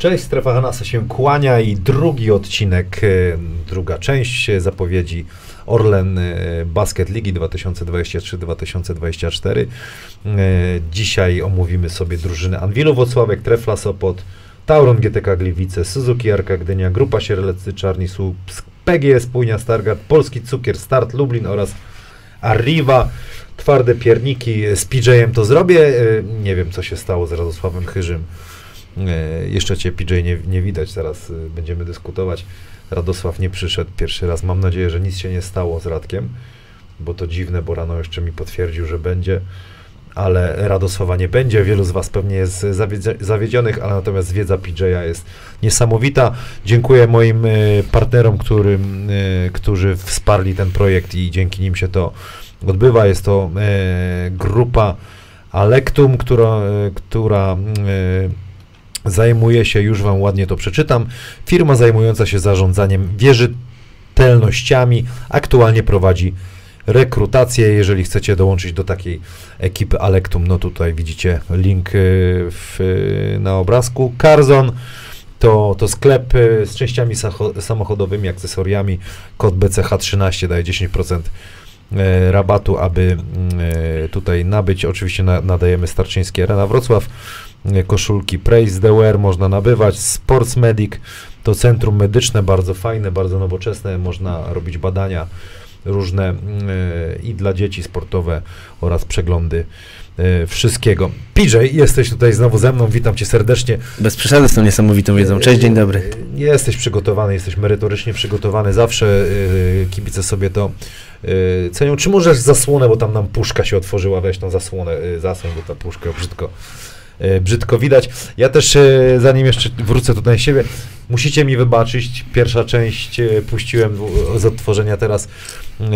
Cześć, Strefa Hanasa się kłania i drugi odcinek, e, druga część zapowiedzi Orlen e, Basket Ligi 2023-2024. E, Dzisiaj omówimy sobie drużyny Anwilu Wocławek, Trefla Sopot, Tauron GTK Gliwice, Suzuki Arka Gdynia, Grupa Sierleccy Czarni Słupsk, PGS Płynia Stargard, Polski Cukier, Start Lublin oraz Arriva. Twarde pierniki z PJ-em to zrobię. Nie wiem, co się stało z Radosławem Chyżym. E, Jeszcze cię PJ nie, nie widać, zaraz e, będziemy dyskutować. Radosław nie przyszedł pierwszy raz. Mam nadzieję, że nic się nie stało z Radkiem, bo to dziwne, bo rano jeszcze mi potwierdził, że będzie, ale Radosława nie będzie. Wielu z Was pewnie jest zawiedzionych, ale natomiast wiedza PJ-a jest niesamowita. Dziękuję moim e, partnerom, którym, którzy wsparli ten projekt i dzięki nim się to odbywa. Jest to grupa Alektum, która, która zajmuje się, już Wam ładnie to przeczytam, firma zajmująca się zarządzaniem wierzytelnościami, aktualnie prowadzi rekrutację, jeżeli chcecie dołączyć do takiej ekipy Alektum, no tutaj widzicie link e, w, e, na obrazku. Carzon to, to sklep e, z częściami samochodowymi, akcesoriami, kod BCH13 daje 10% e, rabatu, aby mm, tutaj nabyć. Oczywiście na, nadajemy Starczyński Arena Wrocław. E, Koszulki Praise the Wear można nabywać. Sports Medic to centrum medyczne, bardzo fajne, bardzo nowoczesne. Można robić badania różne mm, e, i dla dzieci sportowe oraz przeglądy e, wszystkiego. PJ, jesteś tutaj znowu ze mną, witam cię serdecznie. Bez przesady z tą niesamowitą wiedzą. Cześć, dzień dobry. Jesteś przygotowany, jesteś merytorycznie przygotowany, zawsze kibice sobie to cenią. Czy możesz zasłonę, bo tam nam puszka się otworzyła, weź tą zasłonę, zasłoń, bo ta puszka brzydko, brzydko widać. Ja też, e, zanim jeszcze wrócę tutaj siebie, musicie mi wybaczyć, pierwsza część e, puściłem z odtworzenia teraz e,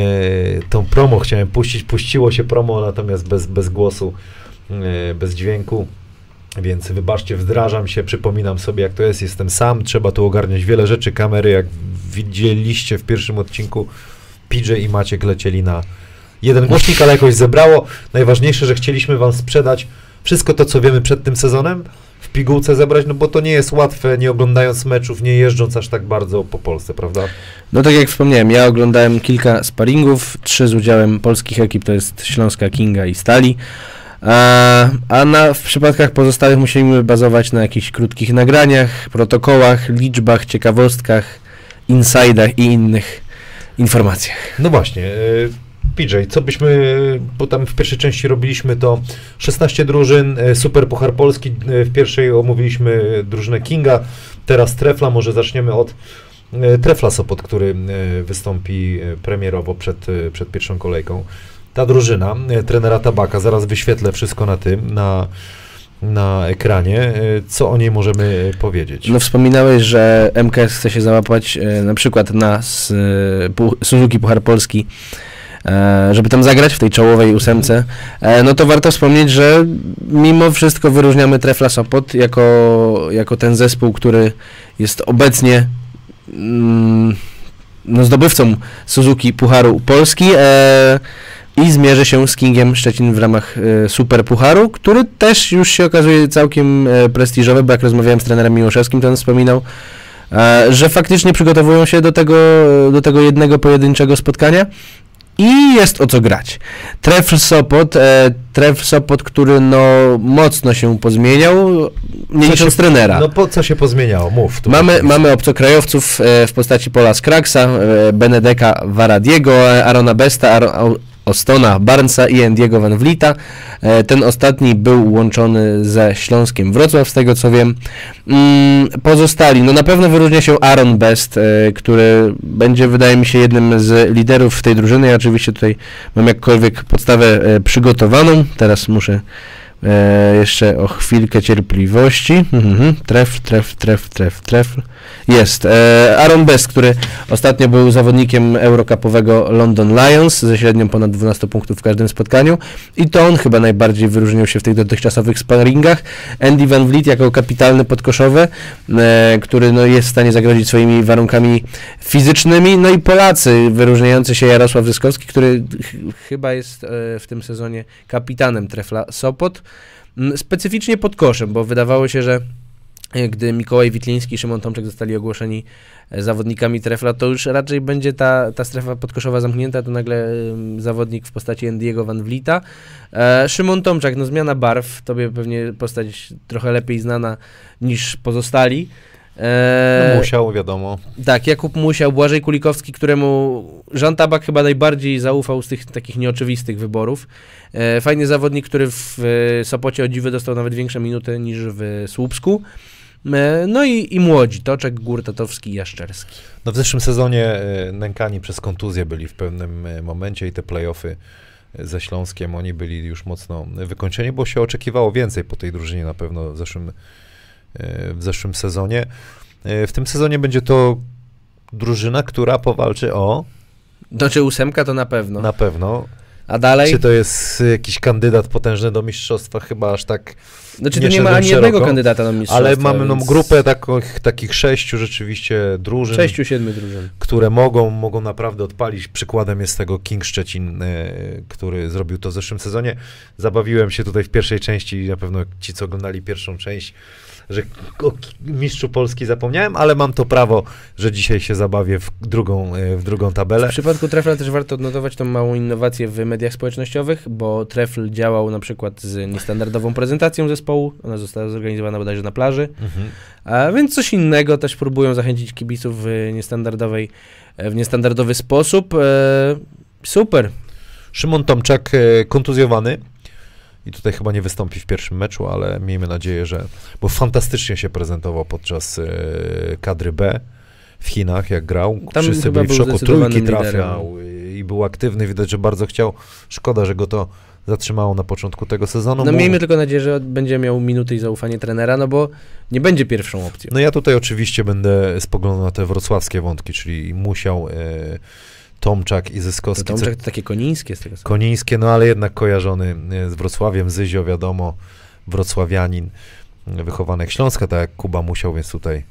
tą promo chciałem puścić, puściło się promo, natomiast bez, bez głosu, e, bez dźwięku. Więc wybaczcie, wdrażam się, przypominam sobie jak to jest, jestem sam, trzeba tu ogarniać wiele rzeczy, kamery, jak widzieliście w pierwszym odcinku, PJ i Maciek lecieli na jeden głośnik, ale jakoś zebrało. Najważniejsze, że chcieliśmy wam sprzedać wszystko to, co wiemy przed tym sezonem, w pigułce zebrać, no bo to nie jest łatwe, nie oglądając meczów, nie jeżdżąc aż tak bardzo po Polsce, prawda? No tak jak wspomniałem, ja oglądałem kilka sparingów, trzy z udziałem polskich ekip, to jest Śląska, Kinga i Stali. A, a na, w przypadkach pozostałych musimy bazować na jakichś krótkich nagraniach, protokołach, liczbach, ciekawostkach, insidach i innych informacjach. No właśnie, e, PJ, co byśmy, bo tam w pierwszej części robiliśmy to 16 drużyn, e, Super Puchar Polski, e, w pierwszej omówiliśmy drużynę Kinga, teraz Trefla, może zaczniemy od e, Trefla Sopot, który wystąpi premierowo przed, przed pierwszą kolejką. Ta drużyna, trenera Tabaka, zaraz wyświetlę wszystko na tym, na, na ekranie. Co o niej możemy powiedzieć? No wspominałeś, że MKS chce się załapać na przykład na Suzuki Puchar Polski, żeby tam zagrać w tej czołowej ósemce, e, no to warto wspomnieć, że mimo wszystko wyróżniamy Trefla Sopot jako, jako ten zespół, który jest obecnie mm, no, zdobywcą Suzuki Pucharu Polski e, i zmierzy się z Kingiem Szczecin w ramach e, Super Pucharu, który też już się okazuje całkiem e, prestiżowy, bo jak rozmawiałem z trenerem Miłoszewskim, to on wspominał, e, że faktycznie przygotowują się do tego, do tego jednego pojedynczego spotkania i jest o co grać. Tref Sopot, e, Tref Sopot, który no mocno się pozmieniał, nie licząc trenera. No po co się pozmieniało? Mów. tu. Mamy, mamy obcokrajowców e, w postaci Pola Skraksa, e, Benedeka Varadiego, e, Arona Besta, Ostona Barnesa i Andiego Van Vlita. E, Ten ostatni był łączony ze Śląskiem Wrocław, z tego co wiem. Mm, Pozostali, no na pewno wyróżnia się Aaron Best, e, który będzie, wydaje mi się, jednym z liderów tej drużyny. Ja oczywiście tutaj mam jakkolwiek podstawę e, przygotowaną. Teraz muszę e, jeszcze o chwilkę cierpliwości. Mhm, tref, tref, tref, tref, tref. Jest. E, Aaron Best, który ostatnio był zawodnikiem eurokapowego London Lions ze średnią ponad 12 punktów w każdym spotkaniu i to on chyba najbardziej wyróżnił się w tych dotychczasowych sparingach. Andy Van Vliet jako kapitalny podkoszowy, e, który no, jest w stanie zagrozić swoimi warunkami fizycznymi. No i Polacy, wyróżniający się Jarosław Zyskowski, który ch- chyba jest e, w tym sezonie kapitanem Trefla Sopot. Mm, Specyficznie pod koszem, bo wydawało się, że e, gdy Mikołaj Witliński i Szymon Tomczek zostali ogłoszeni e, zawodnikami trefla, to już raczej będzie ta, ta strefa podkoszowa zamknięta, to nagle zawodnik w postaci Endiego Van Vlita. E, Szymon Tomczak, no zmiana barw, tobie pewnie postać trochę lepiej znana niż pozostali. No, musiał, wiadomo. tak, Jakub Musiał, Błażej Kulikowski, któremu Jean Tabak chyba najbardziej zaufał z tych takich nieoczywistych wyborów. E, fajny zawodnik, który w e, Sopocie o dziwy dostał nawet większe minuty niż w Słupsku. E, no i, i młodzi, Toczek, Gór, Tatowski i Jaszczerski. No w zeszłym sezonie e, nękani przez kontuzję byli w pewnym e, momencie i te playoffy e, ze Śląskiem, oni byli już mocno wykończeni, bo się oczekiwało więcej po tej drużynie na pewno w zeszłym, w zeszłym sezonie. E, W tym sezonie będzie to drużyna, która powalczy o, Znaczy ósemka to na pewno. na pewno. A dalej? Czy to jest jakiś kandydat potężny do mistrzostwa? Chyba aż tak znaczy nie tu nie ma ani jednego kandydata na mistrzostwo. Ale mamy no, więc grupę takich, takich sześciu rzeczywiście drużyn, Sześciu, siedmiu drużyn. które mogą, mogą naprawdę odpalić. Przykładem jest tego King Szczecin, e, który zrobił to w zeszłym sezonie. Zabawiłem się tutaj w pierwszej części i na pewno ci, co oglądali pierwszą część, że o mistrzu Polski zapomniałem, ale mam to prawo, że dzisiaj się zabawię w drugą, e, w drugą W tabelę. przypadku Trefla też warto odnotować tą małą innowację w mediach społecznościowych, bo Trefl działał na przykład z niestandardową prezentacją zespołu, ona została zorganizowana bodajże na plaży, Mhm. a więc coś innego też próbują zachęcić kibiców w niestandardowej, w niestandardowy sposób. E, super. Szymon Tomczak e, kontuzjowany i tutaj chyba nie wystąpi w pierwszym meczu, ale miejmy nadzieję, że. Bo fantastycznie się prezentował podczas e, kadry B w Chinach, jak grał. Tam Wszyscy byli w szoku. Trójki liderem. trafiał e, i był aktywny. Widać, że bardzo chciał. Szkoda, że go to zatrzymało na początku tego sezonu. No Mu- miejmy tylko nadzieję, że będzie miał minuty i zaufanie trenera, no bo nie będzie pierwszą opcją. No ja tutaj oczywiście będę spoglądał na te wrocławskie wątki, czyli musiał e, Tomczak i To Zyskowski. co- Tomczak to takie konińskie z tego Konińskie, no ale jednak kojarzony e, z Wrocławiem, Zyzio wiadomo, wrocławianin, e, wychowanek Śląska, tak jak Kuba musiał, więc tutaj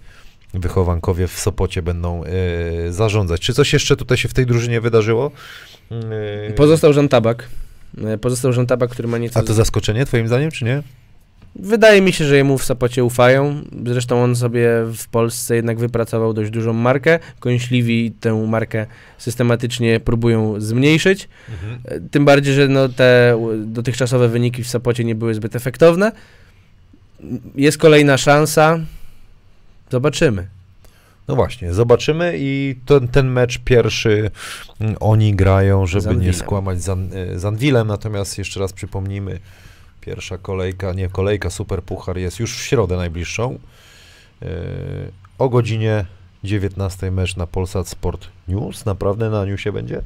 wychowankowie w Sopocie będą e, zarządzać. Czy coś jeszcze tutaj się w tej drużynie wydarzyło? E, Pozostał Jean Tabak. Pozostał Jean Tabak, który ma nieco... A to zaskoczenie twoim zdaniem, czy nie? Wydaje mi się, że jemu w Sopocie ufają. Zresztą on sobie w Polsce jednak wypracował dość dużą markę. Kąśliwi tę markę systematycznie próbują zmniejszyć. E, Tym bardziej, że no te dotychczasowe wyniki w Sopocie nie były zbyt efektowne. Jest kolejna szansa. Zobaczymy. No właśnie, zobaczymy i ten, ten mecz pierwszy mm, oni grają, żeby nie skłamać z, An, e, z Anwilem, natomiast jeszcze raz przypomnijmy, pierwsza kolejka, nie kolejka, Super Puchar jest już w środę najbliższą. E, o godzinie 19 mecz na Polsat Sport News, naprawdę na newsie będzie?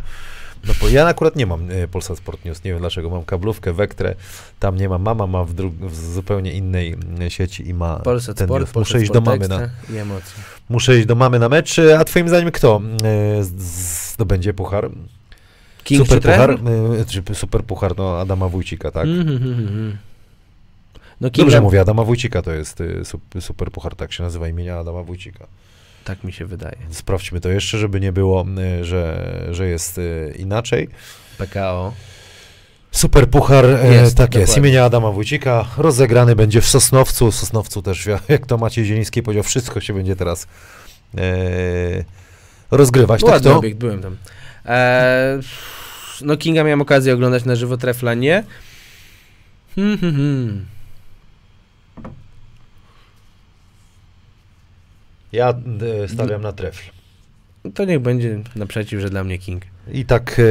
No bo ja akurat nie mam e, Polsat Sport News, nie wiem dlaczego, mam kablówkę, Wektrę, tam nie ma, mama ma w, w zupełnie innej mm, sieci i ma Polsat ten Sport, news. Polsat Muszę iść do Sport mamy na. Muszę iść do mamy na mecz. A twoim zdaniem kto e, zdobędzie puchar? King super czy puchar? E, czy super puchar, no Adama Wójcika, tak? Mhm, mhm, mhm. No Dobrze mówię, Adama Wójcika to jest y, sup- super puchar, tak się nazywa imienia Adama Wójcika. tak mi się wydaje. Sprawdźmy to jeszcze, żeby nie było, y, że, że jest y, inaczej. PKO. Super puchar, Jest, tak jest, imienia Adama Wójcika. Rozegrany będzie w Sosnowcu. Sosnowcu też, jak to Maciej Zieliński powiedział, wszystko się będzie teraz e, rozgrywać. Tak Ładny to? obiekt, byłem tam. Eee, no Kinga miałem okazję oglądać na żywo, Trefla nie. Hmm, hmm, hmm. Ja e, stawiam na trefl. To niech będzie naprzeciw, że dla mnie King. I tak, e,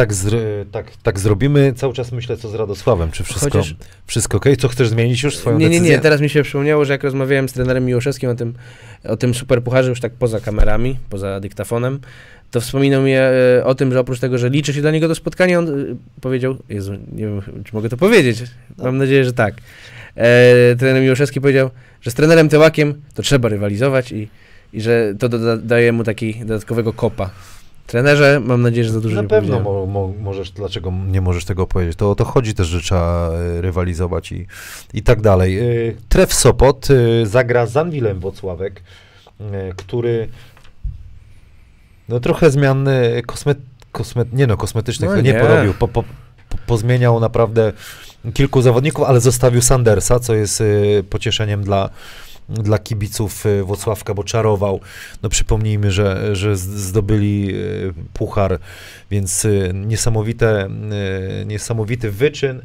tak, zr- tak, tak zrobimy. Cały czas myślę, co z Radosławem. Czy wszystko, Chociaż- wszystko ok? Co chcesz zmienić już swoją Nie, nie, decyzję? nie, teraz mi się przypomniało, że jak rozmawiałem z trenerem Miłoszewskim o tym, o tym superpucharze już tak poza kamerami, poza dyktafonem, to wspominał mi e, o tym, że oprócz tego, że liczy się dla niego to spotkanie, on e, powiedział, Jezu, nie wiem, czy mogę to powiedzieć, mam nadzieję, że tak. E, trener Miłoszewski powiedział, że z trenerem Tyłakiem to trzeba rywalizować i, i że to doda, daje mu taki dodatkowego kopa. Trenerze, mam nadzieję, że za dużo Na nie pewno mo, mo, możesz, dlaczego nie możesz tego powiedzieć? To o to chodzi też, że trzeba e, rywalizować i, i tak dalej. E, Tref Sopot e, zagra z Anwilem Wocławek, który no trochę zmian kosmet, kosmet, nie no, kosmetycznych No nie, nie. porobił. Po, po, po, pozmieniał naprawdę kilku zawodników, ale zostawił Sandersa, co jest pocieszeniem dla, dla kibiców y, Włocławka, bo czarował. No przypomnijmy, że, że zdobyli y, puchar, więc y, niesamowite, niesamowity wyczyn.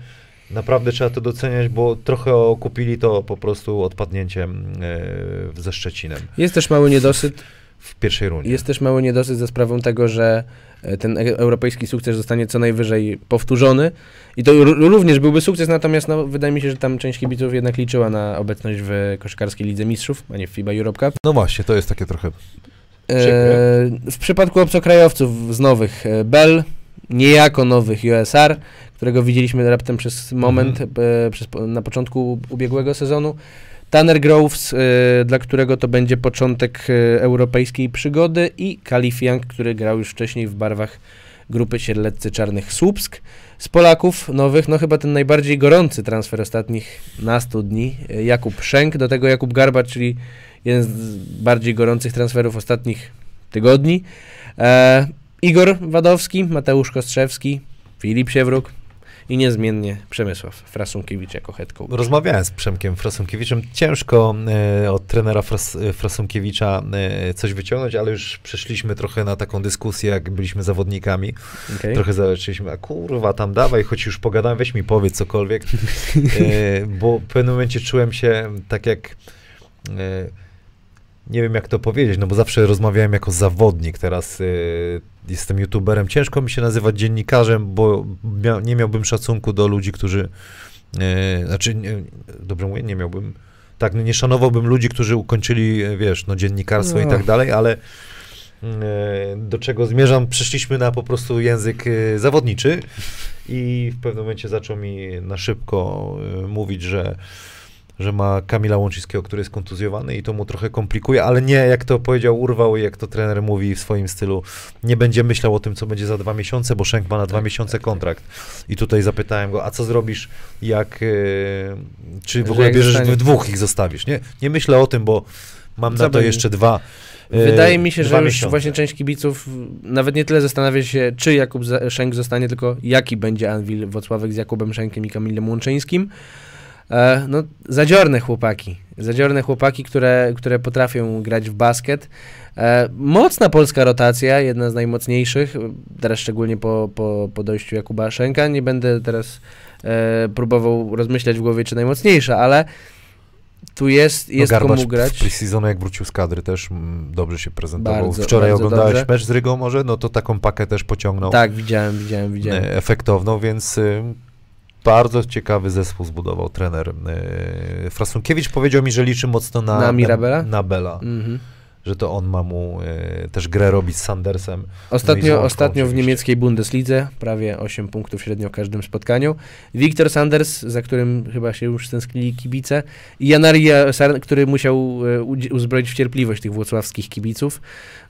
Naprawdę trzeba to doceniać, bo trochę okupili to po prostu odpadnięciem ze Szczecinem Jest też mały niedosyt, w pierwszej rundzie. jest też mały niedosyt za sprawą tego, że ten e- europejski sukces zostanie co najwyżej powtórzony i to również byłby sukces, natomiast no, wydaje mi się, że tam część kibiców jednak liczyła na obecność w koszykarskiej Lidze Mistrzów, a nie w FIBA Europe Cup. No właśnie, to jest takie trochę E, w przypadku obcokrajowców z nowych e, Bell, niejako nowych USR, którego widzieliśmy raptem przez moment e, przez, na początku ubiegłego sezonu. Tanner Groves, e, dla którego to będzie początek e, europejskiej przygody i Kalif Young, który grał już wcześniej w barwach grupy Sierleccy Czarnych Słupsk. Z Polaków nowych, no chyba ten najbardziej gorący transfer ostatnich nastu dni, e, Jakub Szenk, do tego Jakub Garba, czyli jeden z bardziej gorących transferów ostatnich tygodni. E, Igor Wadowski, Mateusz Kostrzewski, Filip Siewruk i niezmiennie Przemysław Frasunkiewicz jako head coach. Rozmawiałem z Przemkiem Frasunkiewiczem. Ciężko e, od trenera Fras, e, Frasunkiewicza e, coś wyciągnąć, ale już przeszliśmy trochę na taką dyskusję, jak byliśmy zawodnikami. Okay. Trochę zaczęliśmy, a kurwa, tam dawaj, choć już pogadałem, weź mi powiedz cokolwiek. E, bo w pewnym momencie czułem się tak jak... E, nie wiem jak to powiedzieć, no bo zawsze rozmawiałem jako zawodnik, teraz e, jestem youtuberem. Ciężko mi się nazywać dziennikarzem, bo mia, nie miałbym szacunku do ludzi, którzy E, znaczy, nie, dobrze mówię, nie miałbym, tak, no nie szanowałbym ludzi, którzy ukończyli, e, wiesz, no dziennikarstwo i No. tak dalej, ale e, do czego zmierzam, przeszliśmy na po prostu język e, zawodniczy i w pewnym momencie zaczął mi na szybko e, mówić, że że ma Kamila Łączyńskiego, który jest kontuzjowany i to mu trochę komplikuje, ale nie, jak to powiedział, urwał i jak to trener mówi w swoim stylu, nie będzie myślał o tym, co będzie za dwa miesiące, bo Szenk ma na dwa Tak, miesiące tak, tak. kontrakt. I tutaj zapytałem go, a co zrobisz, jak, e, czy w ogóle bierzesz zostanie- w dwóch ich zostawisz, nie? Nie myślę o tym, bo mam Co na to jeszcze dwa e, Wydaje mi się, że już miesiące. właśnie część kibiców nawet nie tyle zastanawia się, czy Jakub Szenk zostanie, tylko jaki będzie Anwil Wocławek z Jakubem Szenkiem i Kamilem Łączyńskim. E, no, zadziorne chłopaki. Zadziorne chłopaki, które, które potrafią grać w basket. E, mocna polska rotacja, jedna z najmocniejszych, teraz szczególnie po, po, po dojściu Jakuba Szenka. Nie będę teraz e, próbował rozmyślać w głowie, czy najmocniejsza, ale tu jest, jest no, komu grać. w pre-seasonie, jak wrócił z kadry, też mm, dobrze się prezentował. Bardzo, Wczoraj bardzo oglądałeś dobrze. mecz z Rygą może? No to taką pakę też pociągnął. Tak, widziałem, widziałem, widziałem. efektowną, więc y, bardzo ciekawy zespół zbudował trener. Y, Frasunkiewicz powiedział mi, że liczy mocno na, Na Mirabela? Na, Bela, Mhm. że to on ma mu y, też grę robić z Sandersem. Ostatnio, No ostatnio w niemieckiej Bundeslidze, prawie 8 punktów średnio w każdym spotkaniu. Wiktor Sanders, za którym chyba się już stęsknili kibice. I Janari który musiał e, uzbroić w cierpliwość tych włocławskich kibiców.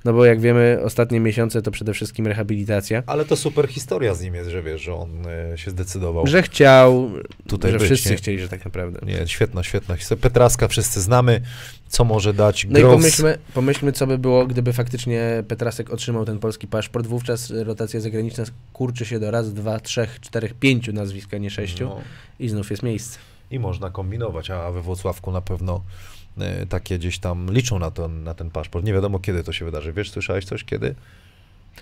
No bo jak wiemy, ostatnie miesiące to przede wszystkim rehabilitacja. Ale to super historia z nim jest, że wiesz, że on y, się zdecydował. Że chciał, Tutaj że być, wszyscy nie? chcieli, że tak naprawdę. Nie, świetna, świetna historia. Petraska wszyscy znamy, co może dać. No i Groves- pomyślmy, pomyślmy, co by było, gdyby faktycznie Petrasek otrzymał ten polski paszport. Wówczas rotacja zagraniczna kurczy się do raz, dwa, trzech, czterech, pięciu nazwisk, a nie sześciu. No. I znów jest miejsce. I można kombinować, a we Włocławku na pewno e, takie gdzieś tam liczą na, to, na ten paszport. Nie wiadomo kiedy to się wydarzy. Wiesz, słyszałeś coś kiedy?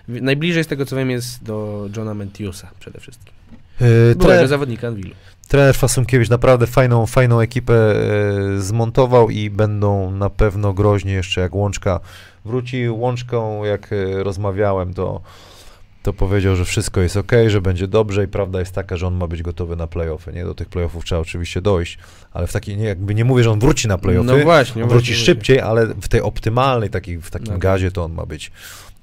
Najbliżej z tego co wiem jest do Johna Mentiusa przede wszystkim. Byłego trener, zawodnika Anwilu. trener Fasunkiewicz naprawdę fajną, fajną ekipę e, zmontował i będą na pewno groźni jeszcze jak Łączka wróci. Łączką, jak e, rozmawiałem, to, to powiedział, że wszystko jest ok, że będzie dobrze i prawda jest taka, że on ma być gotowy na playoffy. Nie? Do tych playoffów trzeba oczywiście dojść, ale w takiej, nie, jakby nie mówię, że on wróci na playoffy, No właśnie. on wróci właśnie. szybciej, ale w tej optymalnej, takiej, w takim No gazie to on ma być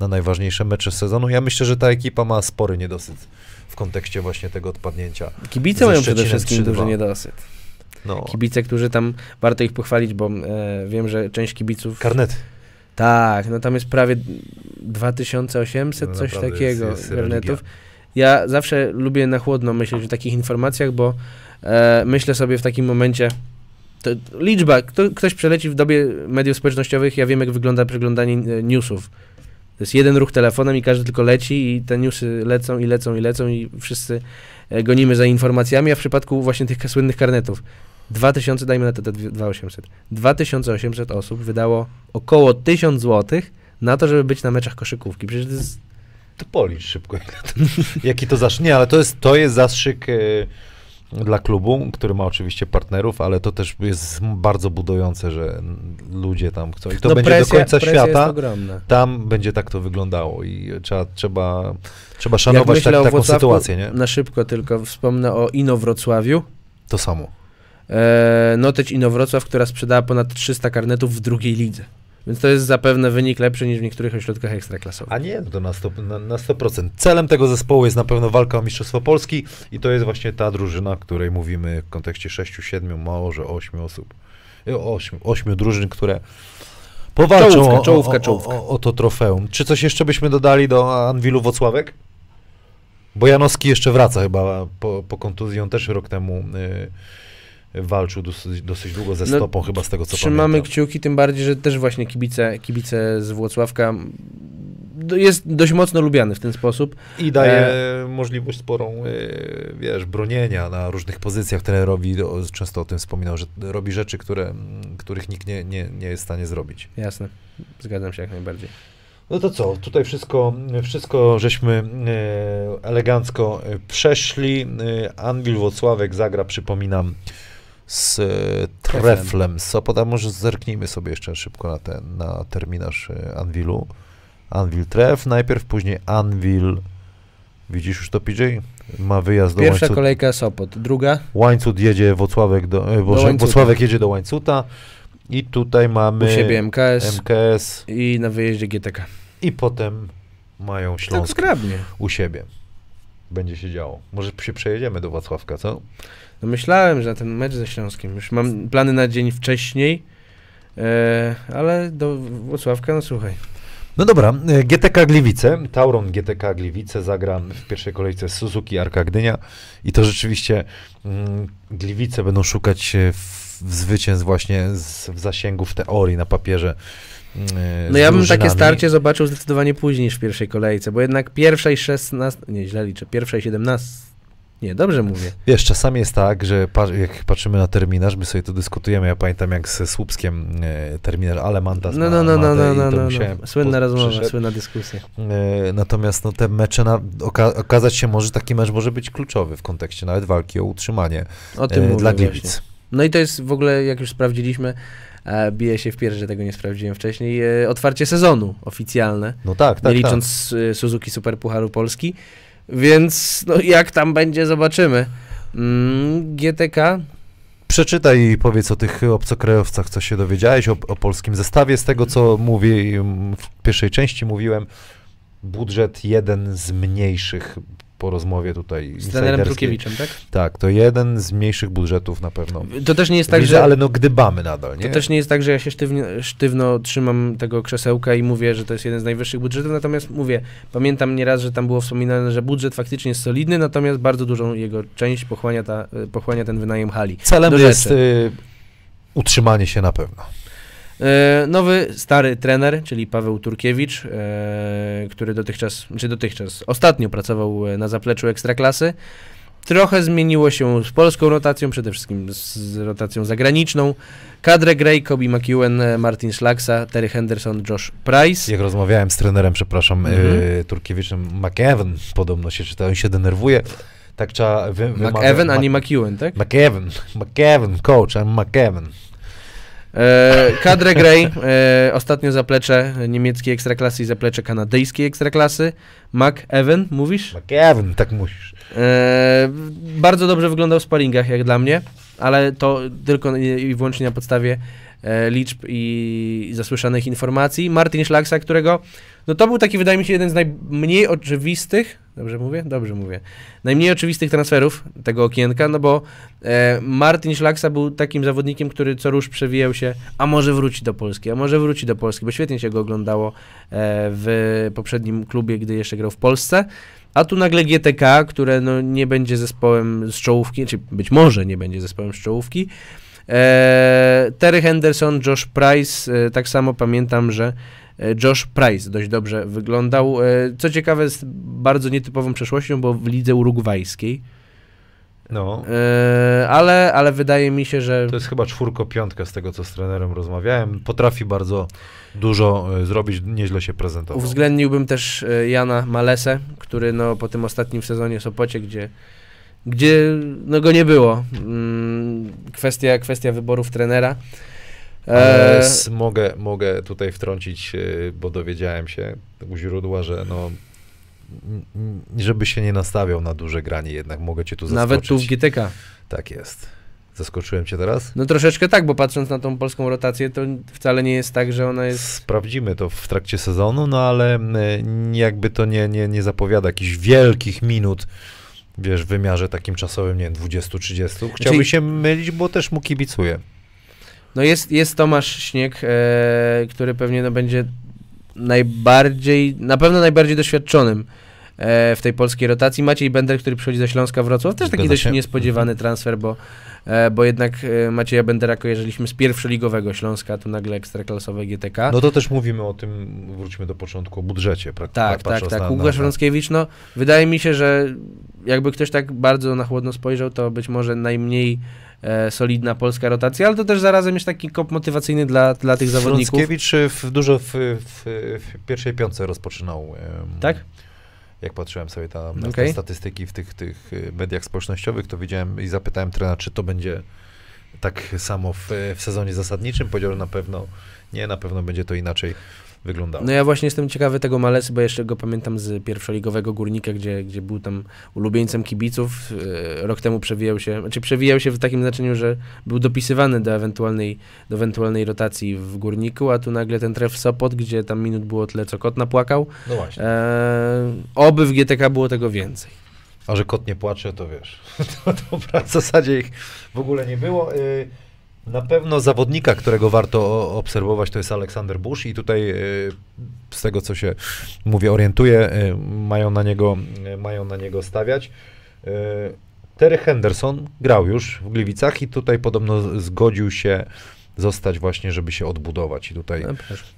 na najważniejsze mecze sezonu. Ja myślę, że ta ekipa ma spory niedosyt w kontekście właśnie tego odpadnięcia. Kibice mają przede wszystkim 3-2. duży niedosyt. No, Kibice, którzy tam, warto ich pochwalić, bo e, wiem, że część kibiców... karnety. Tak, no tam jest prawie 2800, No coś takiego jest- jest religia. Ja zawsze lubię na chłodno myśleć o takich informacjach, bo e, myślę sobie w takim momencie, to liczba, kto, ktoś przeleci w dobie mediów społecznościowych, ja wiem jak wygląda przeglądanie e, newsów. To jest jeden ruch telefonem i każdy tylko leci i te newsy lecą i lecą i lecą i wszyscy e, gonimy za informacjami, a w przypadku właśnie tych słynnych karnetów 2000, dajmy na to te dwie- 2800. 2800 osób wydało około 1000 zł na to, żeby być na meczach koszykówki. Przecież to jest To policz szybko, jaki to zastrzyk. Nie, ale to jest, to jest zastrzyk e, dla klubu, który ma oczywiście partnerów, ale to też jest bardzo budujące, że ludzie tam chcą. I to no będzie presja, do końca świata. Tam będzie tak to wyglądało i trzeba, trzeba, trzeba szanować tak, taką Włocławku, sytuację, nie? Na szybko tylko wspomnę o Inowrocławiu. To samo. E, Noteć Inowrocław, która sprzedała ponad 300 karnetów w drugiej lidze. Więc to jest zapewne wynik lepszy niż w niektórych ośrodkach ekstraklasowych. A nie, no to na 100%, na, na 100%. Celem tego zespołu jest na pewno walka o Mistrzostwo Polski i to jest właśnie ta drużyna, o której mówimy w kontekście 6, 7, może 8 osób. 8, 8 drużyn, które powalczą Czołówka, o, czołówka, o, o, czołówka. O, to trofeum. Czy coś jeszcze byśmy dodali do Anwilu Wocławek? Bo Janowski jeszcze wraca chyba po, po kontuzji, on też rok temu y, walczył dosyć, dosyć długo ze No, stopą, chyba z tego co Trzymamy pamiętam. kciuki, tym bardziej, że też właśnie kibice, kibice z Włocławka jest dość mocno lubiany w ten sposób. I daje E, możliwość sporą, y, wiesz, bronienia na różnych pozycjach trenerowi. Często o tym wspominał, że robi rzeczy, które, których nikt nie, nie, nie jest w stanie zrobić. Jasne, zgadzam się jak najbardziej. No to co, tutaj wszystko, wszystko żeśmy e, elegancko e, przeszli. E, Anwil Wocławek zagra, przypominam, z e, Treflem. Sopot, a może zerknijmy sobie jeszcze szybko na ten, na terminarz e, Anwilu. Anwil Tref najpierw, później Anwil, widzisz już to PJ? Ma wyjazd do Pierwsza kolejka Sopot, druga Łańcut jedzie Wocławek do, e, Boże, Łańcuta. Wocławek jedzie do Łańcuta i tutaj mamy u siebie MKS MKS i na wyjeździe GTK. i potem mają Tak Śląsk zgrabnie. u siebie. Będzie się działo. Może się przejedziemy do Wacławka, co? No myślałem, że na ten mecz ze Śląskiem, już mam plany na dzień wcześniej, e, ale do Włocławka, no słuchaj. No dobra, e, GTK Gliwice, Tauron GTK Gliwice zagra w pierwszej kolejce Suzuki Arka Gdynia i to rzeczywiście mm, Gliwice będą szukać e, w, w zwycięstw właśnie z, w zasięgu w teorii na papierze. e, No ja bym takie starcie zobaczył zdecydowanie później niż w pierwszej kolejce, bo jednak pierwszej 16, nie źle liczę, pierwszej 17, nie, dobrze mówię. Wiesz, czasami jest tak, że jak patrzymy na terminarz, my sobie to dyskutujemy. Ja pamiętam jak ze Słupskiem e, terminarz Alemantas No, no, no, no, no, no, no, musiałem no. Słynna rozmowa, przyszedł. słynna dyskusja. E, Natomiast no, te mecze, na, oka okazać się może, taki mecz może być kluczowy w kontekście nawet walki o utrzymanie O tym e, dla właśnie. Gliwic. No i to jest w ogóle, jak już sprawdziliśmy, e, bije się w pierś, że tego nie sprawdziłem wcześniej, e, otwarcie sezonu oficjalne, No tak, tak, nie tak. licząc e, Suzuki Super Pucharu Polski, więc no, jak tam będzie, zobaczymy. Mm, GTK, Przeczytaj i powiedz o tych obcokrajowcach, co się dowiedziałeś, o, o polskim zestawie. Z tego, co mówię mm, w pierwszej części mówiłem, budżet jeden z mniejszych po rozmowie tutaj z trenerem. Trukiewiczem, tak? Tak, to jeden z mniejszych budżetów na pewno. To też nie jest tak, Widzę, że... ale no gdybamy nadal, nie? To też nie jest tak, że ja się sztywnie, sztywno trzymam tego krzesełka i mówię, że to jest jeden z najwyższych budżetów, natomiast mówię, pamiętam nieraz, że tam było wspominane, że budżet faktycznie jest solidny, natomiast bardzo dużą jego część pochłania, ta, pochłania ten wynajem hali. Celem jest y, utrzymanie się na pewno. E, nowy, stary trener, czyli Paweł Turkiewicz, e, który dotychczas, czy dotychczas, ostatnio pracował e, na zapleczu Ekstraklasy. Trochę zmieniło się z polską rotacją, przede wszystkim z, rotacją zagraniczną. Kadrę Gray, Kobe McEwen, Martin Schlaksa, Terry Henderson, Josh Price. Jak rozmawiałem z trenerem, przepraszam, Mhm. y, Turkiewiczem, McEwen podobno się czyta, on się denerwuje. Tak trzeba wy, McEwen, a nie McEwen, tak? McEwen, McEwen, coach, I'm McEwen. E, kadrę Gray, e, ostatnio zaplecze niemieckiej ekstraklasy i zaplecze kanadyjskiej ekstraklasy. McEwen, mówisz? McEwen, tak musisz. E, bardzo dobrze wyglądał w sparingach, jak dla mnie, ale to tylko i wyłącznie na podstawie liczb i zasłyszanych informacji. Martin Szlaksa, którego, no to był taki, wydaje mi się, jeden z najmniej oczywistych, dobrze mówię? Dobrze mówię. Najmniej oczywistych transferów tego okienka, no bo e, Martin Szlaksa był takim zawodnikiem, który co rusz przewijał się, a może wróci do Polski, a może wróci do Polski, bo świetnie się go oglądało e, w poprzednim klubie, gdy jeszcze grał w Polsce. A tu nagle GTK, które no, nie będzie zespołem z czołówki, czy być może nie będzie zespołem z czołówki. E, Terry Henderson, Josh Price, e, tak samo pamiętam, że Josh Price dość dobrze wyglądał. E, co ciekawe, z bardzo nietypową przeszłością, bo w lidze urugwajskiej. No. E, ale, ale wydaje mi się, że To jest chyba czwórko-piątka z tego, co z trenerem rozmawiałem. Potrafi bardzo dużo e, zrobić, nieźle się prezentował. uwzględniłbym też e, Jana Malesę, który no, po tym ostatnim sezonie w Sopocie, gdzie, gdzie no, go nie było. Mm, kwestia, kwestia wyborów trenera. Ale E, mogę, mogę tutaj wtrącić, e, bo dowiedziałem się u źródła, że no, żeby się nie nastawiał na duże granie, jednak mogę cię tu zaskoczyć. nawet tu w GTK. Tak jest. Zaskoczyłem cię teraz? No troszeczkę tak, bo patrząc na tą polską rotację, to wcale nie jest tak, że ona jest... Sprawdzimy to w trakcie sezonu, no ale jakby to nie, nie, nie zapowiada jakichś wielkich minut, wiesz, w wymiarze takim czasowym, nie wiem, 20-30. Chciałbym się mylić, bo też mu kibicuję. No jest, jest Tomasz Śnieg, e, który pewnie no, będzie najbardziej, na pewno najbardziej doświadczonym e, w tej polskiej rotacji. Maciej Bender, który przychodzi ze Śląska Wrocław, też taki dość niespodziewany transfer, bo, e, bo jednak e, Macieja Bendera kojarzyliśmy z pierwszoligowego Śląska, tu nagle ekstraklasowe GTK. No to też mówimy o tym, wróćmy do początku, o budżecie. pra- Tak, tak, tak. na- Łukasz na- Frąckiewicz, no wydaje mi się, że jakby ktoś tak bardzo na chłodno spojrzał, to być może najmniej solidna polska rotacja, ale to też zarazem jest taki kop motywacyjny dla, dla tych zawodników. Frąckiewicz y, w, dużo w, w, w pierwszej piątce rozpoczynał. Tak? Jak patrzyłem sobie tam na Okej. te statystyki w tych, tych mediach społecznościowych, to widziałem i zapytałem trenera, czy to będzie tak samo w, w sezonie zasadniczym. Powiedział, że na pewno nie, na pewno będzie to inaczej wyglądało. No ja właśnie jestem ciekawy tego Malesy, bo jeszcze go pamiętam z pierwszoligowego Górnika, gdzie, gdzie był tam ulubieńcem kibiców. E, Rok temu przewijał się, znaczy przewijał się w takim znaczeniu, że był dopisywany do ewentualnej, do ewentualnej rotacji w Górniku, a tu nagle ten tref Sopot, gdzie tam minut było tyle, co kot napłakał. No właśnie. E, oby w GTK było tego więcej. A że kot nie płacze, to wiesz. To dobra, w zasadzie ich w ogóle nie było. Y, Na pewno zawodnika, którego warto obserwować, to jest Aleksander Bush i tutaj y, z tego, co się mówię, orientuję, y, mają na niego, y, mają na niego stawiać. Terry Henderson grał już w Gliwicach i tutaj podobno zgodził się zostać właśnie, żeby się odbudować i tutaj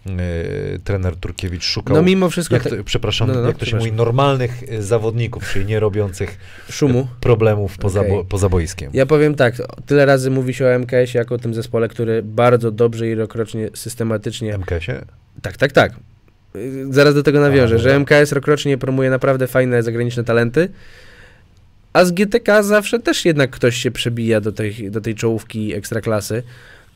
No, y, trener Turkiewicz szukał no mimo wszystko jak te, to, przepraszam, No, no, no, jak to się mówi, normalnych y, zawodników, czyli nie robiących szumu. problemów poza, Okej. bo, poza boiskiem. Ja powiem tak, tyle razy mówi się o MKS jako o tym zespole, który bardzo dobrze i rokrocznie systematycznie MKS-ie? Tak, tak, tak. Zaraz do tego nawiążę, A, że. MKS rokrocznie promuje naprawdę fajne zagraniczne talenty, a z GTK zawsze też jednak ktoś się przebija do tej, do tej czołówki ekstraklasy.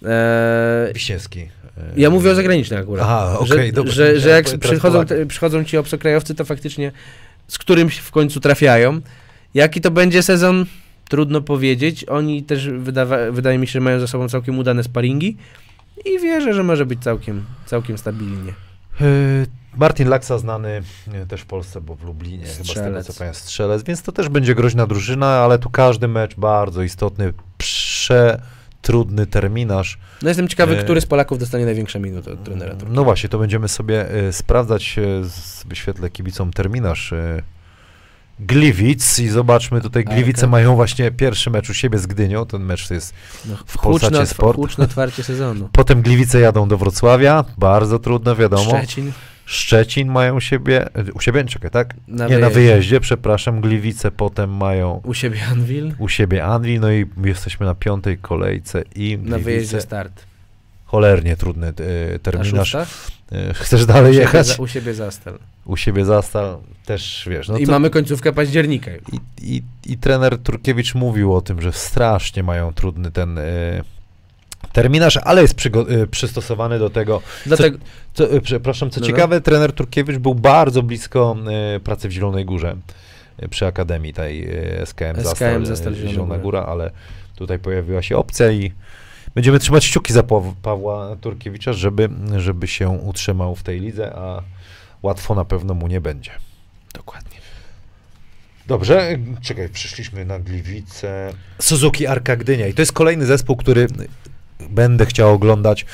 Eee, y, ja mówię o zagranicznych akurat. Aha, okej, że, dobra. Że, że jak przychodzą, przychodzą ci obcokrajowcy, to faktycznie z którymś w końcu trafiają. Jaki to będzie sezon, trudno powiedzieć. Oni też wydawa, wydaje mi się, że mają za sobą całkiem udane sparingi i wierzę, że może być całkiem, całkiem stabilnie. Y, Martin Laksa znany y, też w Polsce, bo w Lublinie chyba z tego Strzelec. co pamiętam strzelec, więc to też będzie groźna drużyna, ale tu każdy mecz bardzo istotny, przetrudny terminarz. No jestem ciekawy, E, który z Polaków dostanie największe minuty od trenera. Turka. No właśnie, to będziemy sobie y, sprawdzać, z- wyświetlę kibicom terminarz Gliwic i zobaczmy, tutaj Gliwice okej. mają właśnie pierwszy mecz u siebie z Gdynią, ten mecz to jest No, w Polsacie Sport. huczne otwarcie sezonu. Potem Gliwice jadą do Wrocławia, bardzo trudno, wiadomo. Szczecin Szczecin mają u siebie, u siebie, czekaj, tak? na Nie, na wyjeździe. wyjeździe, przepraszam, Gliwice potem mają U siebie Anvil, u siebie Anwil, no i jesteśmy na piątej kolejce i na wyjeździe Gliwice, start. cholernie trudny Na terminarz. E, chcesz dalej u siebie, jechać? za, u siebie Zastal. U siebie Zastal też, wiesz, no I to, mamy końcówkę października. i, i, i trener Turkiewicz mówił o tym, że strasznie mają trudny ten e, terminarz, ale jest e, przystosowany do tego, Dlatego, Co, e, przepraszam, co No, no. ciekawe, trener Turkiewicz był bardzo blisko e, pracy w Zielonej Górze przy Akademii tej e, SKM, SKM Zastal, Zielona Góra. Ale tutaj pojawiła się opcja i będziemy trzymać kciuki za Paw- Pawła Turkiewicza, żeby, żeby się utrzymał w tej lidze, a łatwo na pewno mu nie będzie. dokładnie. Dobrze, czekaj, przyszliśmy na Gliwice. Suzuki Arka Gdynia i to jest kolejny zespół, który będę chciał oglądać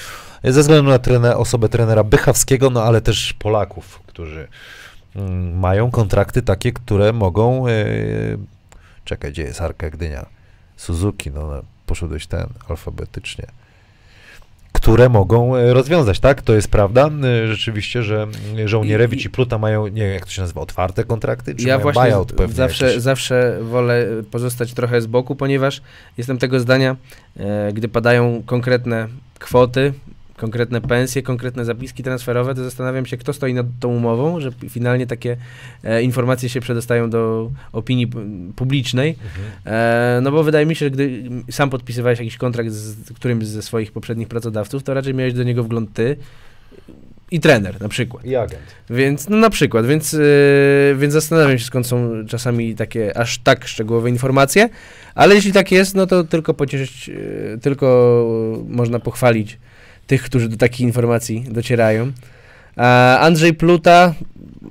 ze względu na trener, osobę trenera Bychawskiego, no ale też Polaków, którzy mm, mają kontrakty takie, które mogą... E, czekaj, gdzie jest Arka Gdynia? Suzuki, no no, poszedłeś ten alfabetycznie. Które mogą e, rozwiązać, tak? To jest prawda, e, rzeczywiście, że e, żołnierewicz I- i, Pluta mają, nie wiem jak to się nazywa, otwarte kontrakty? Czy Ja mają właśnie buyout pewnie zawsze, jakiś? zawsze wolę pozostać trochę z boku, ponieważ jestem tego zdania, e, gdy padają konkretne kwoty, konkretne pensje, konkretne zapiski transferowe, to zastanawiam się, kto stoi nad tą umową, że finalnie takie e, informacje się przedostają do opinii publicznej. Mhm. E, no bo wydaje mi się, że gdy sam podpisywałeś jakiś kontrakt z którymś ze swoich poprzednich pracodawców, to raczej miałeś do niego wgląd ty i trener na przykład. I agent. Więc, no na przykład, więc, yy, więc zastanawiam się, skąd są czasami takie aż tak szczegółowe informacje, ale jeśli tak jest, no to tylko pocieszyć, yy, tylko można pochwalić tych, którzy do takich informacji docierają. Andrzej Pluta,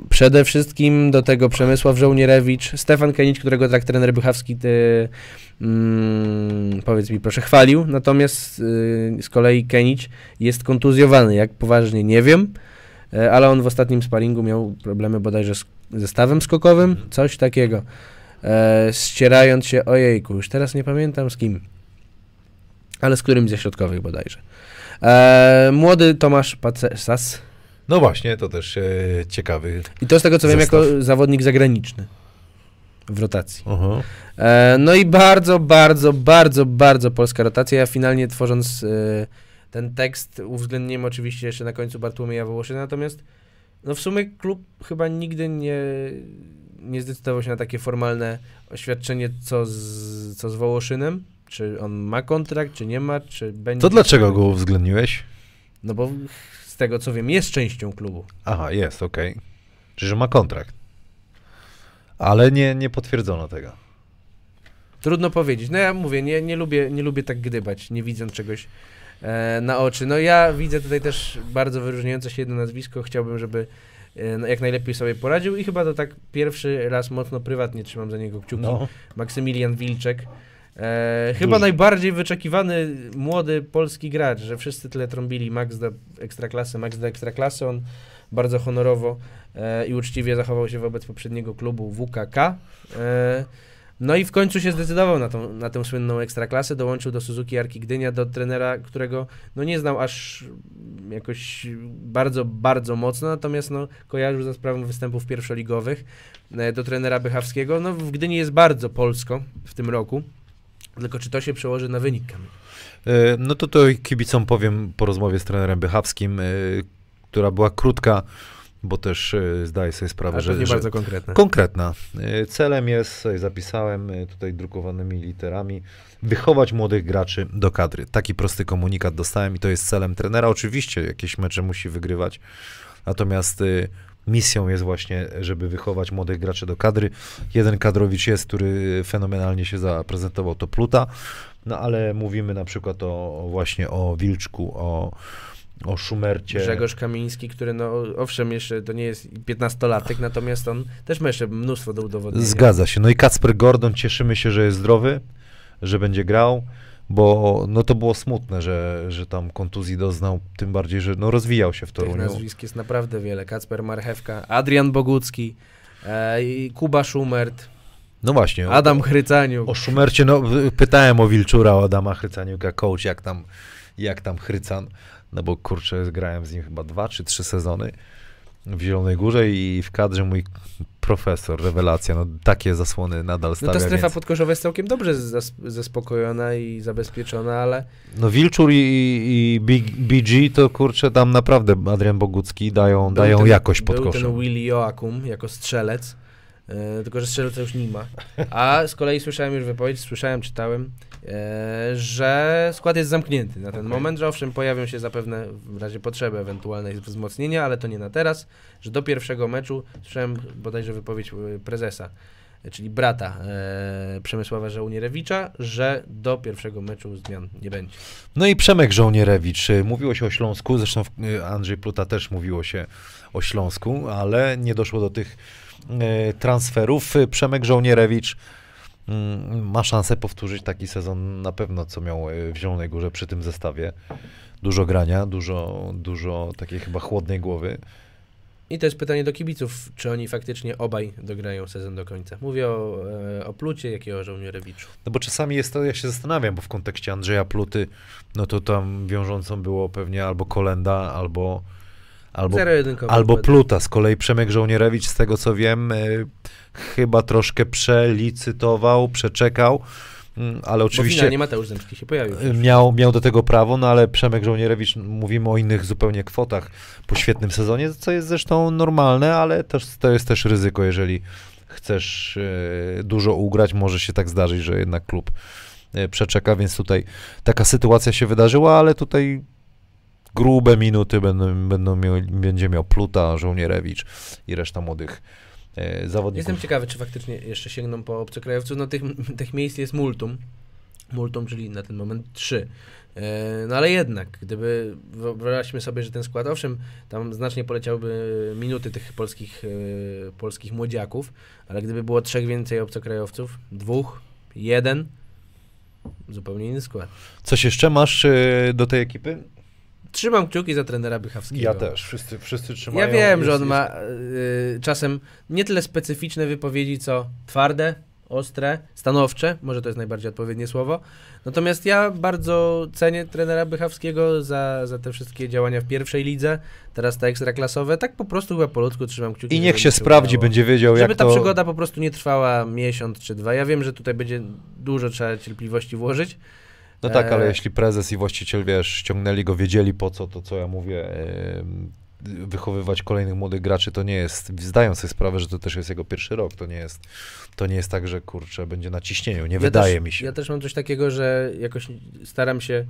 przede wszystkim do tego Przemysław Żołnierewicz, Stefan Kenić, którego tak trener Bychawski ty, mm, powiedz mi proszę, chwalił, natomiast yy, z kolei Kenić jest kontuzjowany, jak poważnie nie wiem, E, ale on w ostatnim sparingu miał problemy bodajże z, ze stawem skokowym, coś takiego. E, ścierając się, ojejku, już teraz nie pamiętam z kim, ale z którymś ze środkowych bodajże. E, młody Tomasz Pacesas No właśnie, to też e, ciekawy. i to z tego co wiem Zestaw. jako zawodnik zagraniczny w rotacji. Aha. E, no i bardzo, bardzo, bardzo, bardzo polska rotacja. Ja finalnie tworząc e, ten tekst uwzględniłem oczywiście jeszcze na końcu Bartłomieja Wołoszyna, natomiast no w sumie klub chyba nigdy nie, nie zdecydował się na takie formalne oświadczenie, co z, co z Wołoszynem. Czy on ma kontrakt, czy nie ma, czy będzie... To dlaczego go uwzględniłeś? No bo z tego co wiem, jest częścią klubu. Aha, jest, okej. Czyli, że ma kontrakt. Ale nie, nie potwierdzono tego. Trudno powiedzieć. No ja mówię, nie, nie, lubię, nie lubię tak gdybać, nie widząc czegoś e, na oczy. No ja widzę tutaj też bardzo wyróżniające się jedno nazwisko. Chciałbym, żeby e, no, jak najlepiej sobie poradził i chyba to tak pierwszy raz mocno prywatnie trzymam za niego kciuki. No. Maksymilian Wilczek. E, chyba najbardziej wyczekiwany młody polski gracz, że wszyscy tyle trąbili Max do ekstraklasy, Max do ekstraklasy. On bardzo honorowo e, i uczciwie zachował się wobec poprzedniego klubu WKK. E, no i w końcu się zdecydował na, tą, na tę słynną ekstraklasę, dołączył do Suzuki Arki Gdynia, do trenera, którego no nie znał aż jakoś bardzo, bardzo mocno, natomiast no, kojarzył za sprawą występów pierwszoligowych e, do trenera Bychawskiego. No w Gdyni jest bardzo polsko w tym roku, tylko czy to się przełoży na wynik? Kamil? E, No to to kibicom powiem po rozmowie z trenerem Bychawskim, e, która była krótka, bo też e, zdaję sobie sprawę, Ale że, nie że bardzo konkretna. E, Celem jest, sobie zapisałem tutaj drukowanymi literami, wychować młodych graczy do kadry. Taki prosty komunikat dostałem i to jest celem trenera. Oczywiście jakieś mecze musi wygrywać, natomiast misją jest właśnie, żeby wychować młodych graczy do kadry. Jeden kadrowicz jest, który fenomenalnie się zaprezentował, to Pluta, no ale mówimy na przykład o, właśnie o Wilczku, o, o Szumercie. Grzegorz Kamiński, który no owszem jeszcze to nie jest 15-latek, natomiast on też ma jeszcze mnóstwo do udowodnienia. Zgadza się. No i Kacper Gordon, cieszymy się, że jest zdrowy, że będzie grał, bo no to było smutne, że, że tam kontuzji doznał, tym bardziej, że no rozwijał się w Tych Toruniu. nazwisk jest naprawdę wiele. Kacper Marchewka, Adrian Bogucki, e, Kuba Szumert, No właśnie. o- Adam Chrycaniuk. O Szumercie, no pytałem o Wilczura, o Adama Chrycaniuka, coach, jak tam, jak tam Chrycan, no bo kurczę, grałem z nim chyba dwa czy trzy sezony w Zielonej Górze i w kadrze mój profesor, rewelacja, no takie zasłony nadal No stawia, ta strefa więc... podkoszowa jest całkiem dobrze zas- zaspokojona i zabezpieczona, ale No Wilczur i, i Big, BG to kurczę tam naprawdę Adrian Bogucki dają, był dają ten, jakość pod Był ten Willy Joakum jako strzelec, e, tylko że strzelca już nie ma. A z kolei słyszałem już wypowiedź, słyszałem, czytałem, że skład jest zamknięty na ten Okej. moment, że owszem pojawią się zapewne w razie potrzeby ewentualnej wzmocnienia, ale to nie na teraz, że do pierwszego meczu, słyszałem bodajże wypowiedź e, prezesa, e, czyli brata e, Przemysława Żołnierewicza, że do pierwszego meczu zmian nie będzie. No i Przemek Żołnierewicz. Mówiło się o Śląsku, zresztą Andrzej Pluta też mówiło się o Śląsku, ale nie doszło do tych transferów. Przemek Żołnierewicz ma szansę powtórzyć taki sezon na pewno, co miał y, w Zielonej Górze przy tym zestawie. Dużo grania, dużo, dużo takiej chyba chłodnej głowy. I to jest pytanie do kibiców, czy oni faktycznie obaj dograją sezon do końca. Mówię o, e, o Plucie, jak i o Żołnierewiczu. No bo czasami jest to, ja się zastanawiam, bo w kontekście Andrzeja Pluty, no to tam wiążącą było pewnie albo Kolenda, albo albo, albo. Pluta. Z kolei Przemek Żołnierewicz, z tego co wiem, y, chyba troszkę przelicytował, przeczekał, mm, ale oczywiście finalnie Mateusz Zemski się pojawił. y, miał, miał do tego prawo, no ale Przemek Żołnierewicz, mówimy o innych zupełnie kwotach po świetnym sezonie, co jest zresztą normalne, ale też, to jest też ryzyko, jeżeli chcesz y, dużo ugrać, może się tak zdarzyć, że jednak klub przeczeka, więc tutaj taka sytuacja się wydarzyła, ale tutaj grube minuty będą, będą miał, będzie miał Pluta, Żołnierewicz i reszta młodych y, zawodników. Jestem ciekawy, czy faktycznie jeszcze sięgną po obcokrajowców. No tych, tych miejsc jest multum. Multum, czyli na ten moment trzy. E, No ale jednak, gdyby wyobraźmy sobie, że ten skład, owszem, tam znacznie poleciałby minuty tych polskich, e, polskich młodziaków, ale gdyby było trzech więcej obcokrajowców, dwóch, jeden, zupełnie inny skład. Coś jeszcze masz y, do tej ekipy? Trzymam kciuki za trenera Bychawskiego. Ja też, wszyscy, wszyscy trzymają. Ja wiem, że Jest- on ma y, czasem nie tyle specyficzne wypowiedzi, co twarde, ostre, stanowcze, może to jest najbardziej odpowiednie słowo. Natomiast ja bardzo cenię trenera Bychawskiego za, za te wszystkie działania w pierwszej lidze, teraz te ekstraklasowe. Tak po prostu chyba po ludzku trzymam kciuki. I żeby niech się sprawdzi, udało. będzie wiedział, Żeby jak ta to... przygoda po prostu nie trwała miesiąc czy dwa. Ja wiem, że tutaj będzie dużo trzeba cierpliwości włożyć. No tak, ale E, jeśli prezes i właściciel, wiesz, ściągnęli go, wiedzieli po co, to co ja mówię, wychowywać kolejnych młodych graczy, to nie jest, zdają sobie sprawę, że to też jest jego pierwszy rok, to nie jest, to nie jest tak, że kurczę, będzie na ciśnieniu, nie Ja wydaje też, mi się. Ja też mam coś takiego, że jakoś staram się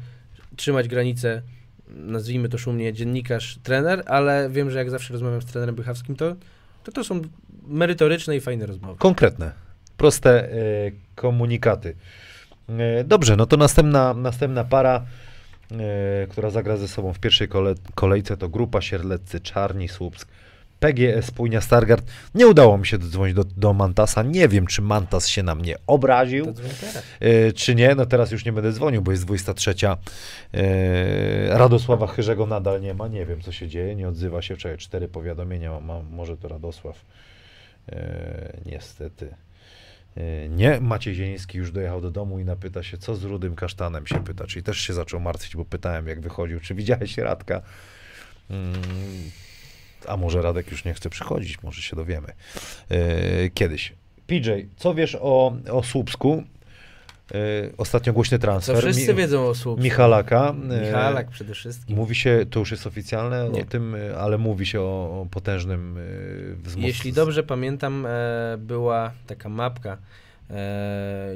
trzymać granicę, nazwijmy to szumnie, dziennikarz, trener, ale wiem, że jak zawsze rozmawiam z trenerem Bychawskim, to to, to są merytoryczne i fajne rozmowy. Konkretne, proste e, komunikaty. E, dobrze, no to następna, następna para, e, która zagra ze sobą w pierwszej kole, kolejce, to grupa Sierleccy, Czarni, Słupsk, PGS, Pójnia, Stargard. Nie udało mi się dodzwonić do, do Mantasa. Nie wiem, czy Mantas się na mnie obraził. E, czy nie, no teraz już nie będę dzwonił, bo jest 23. E, Radosława Chyrzego nadal nie ma, nie wiem co się dzieje, nie odzywa się, wczoraj cztery powiadomienia, ma, może to Radosław. Niestety. E, nie, Maciej Zieliński już dojechał do domu i napyta się, co z Rudym Kasztanem się pyta, czyli też się zaczął martwić, bo pytałem jak wychodził, czy widziałeś Radka? Mm, a może Radek już nie chce przychodzić, może się dowiemy. E, kiedyś. PJ, co wiesz o, o Słupsku? E, ostatnio głośny transfer. wszyscy Mi- wiedzą o Słupsku. Michalaka. e, Michalak przede wszystkim. Mówi się, to już jest oficjalne Nie. o tym, ale mówi się o, o potężnym e, wzmocnieniu. Jeśli dobrze pamiętam, była taka mapka,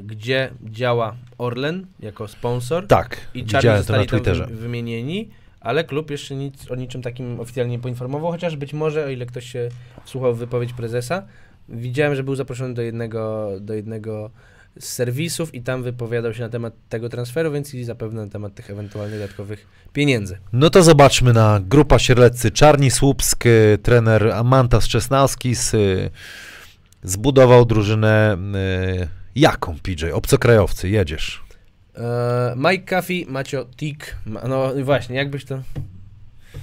gdzie działa Orlen jako sponsor. Tak, I widziałem to na Twitterze. wy- wymienieni, ale klub jeszcze nic o niczym takim oficjalnie nie poinformował, chociaż być może, o ile ktoś się słuchał wypowiedź prezesa, widziałem, że był zaproszony do jednego, do jednego z serwisów i tam wypowiadał się na temat tego transferu, więc i zapewne na temat tych ewentualnych dodatkowych pieniędzy. No to zobaczmy na grupa Sierleccy. Czarni Słupsk, e, trener Amantas Czesnawskis e, zbudował drużynę e, jaką, PJ? Obcokrajowcy, jedziesz. E, Mike Caffey, Macio Tik, no właśnie, jakbyś to...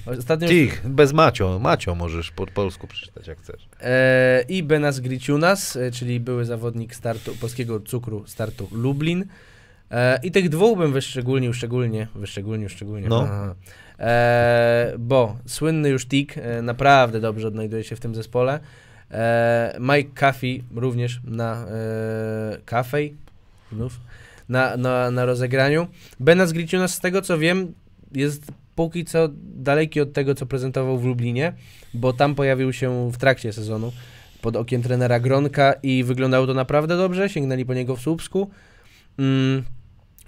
Ostatnio już- Tych, bez Macio. Macio możesz po polsku przeczytać jak chcesz. E, I Benas Griciunas, e, czyli były zawodnik startu, polskiego cukru startu Lublin. E, I tych dwóch bym wyszczególnił, szczególnie, wyszczególnił, szczególnie. No. E, bo słynny już Tik e, naprawdę dobrze odnajduje się w tym zespole. E, Mike Caffey również na e, Caffey, znów, na, na, na rozegraniu. Benas Griciunas, z tego co wiem, jest póki co daleki od tego, co prezentował w Lublinie bo tam pojawił się w trakcie sezonu pod okiem trenera Gronka i wyglądało to naprawdę dobrze, sięgnęli po niego w Słupsku. Mm,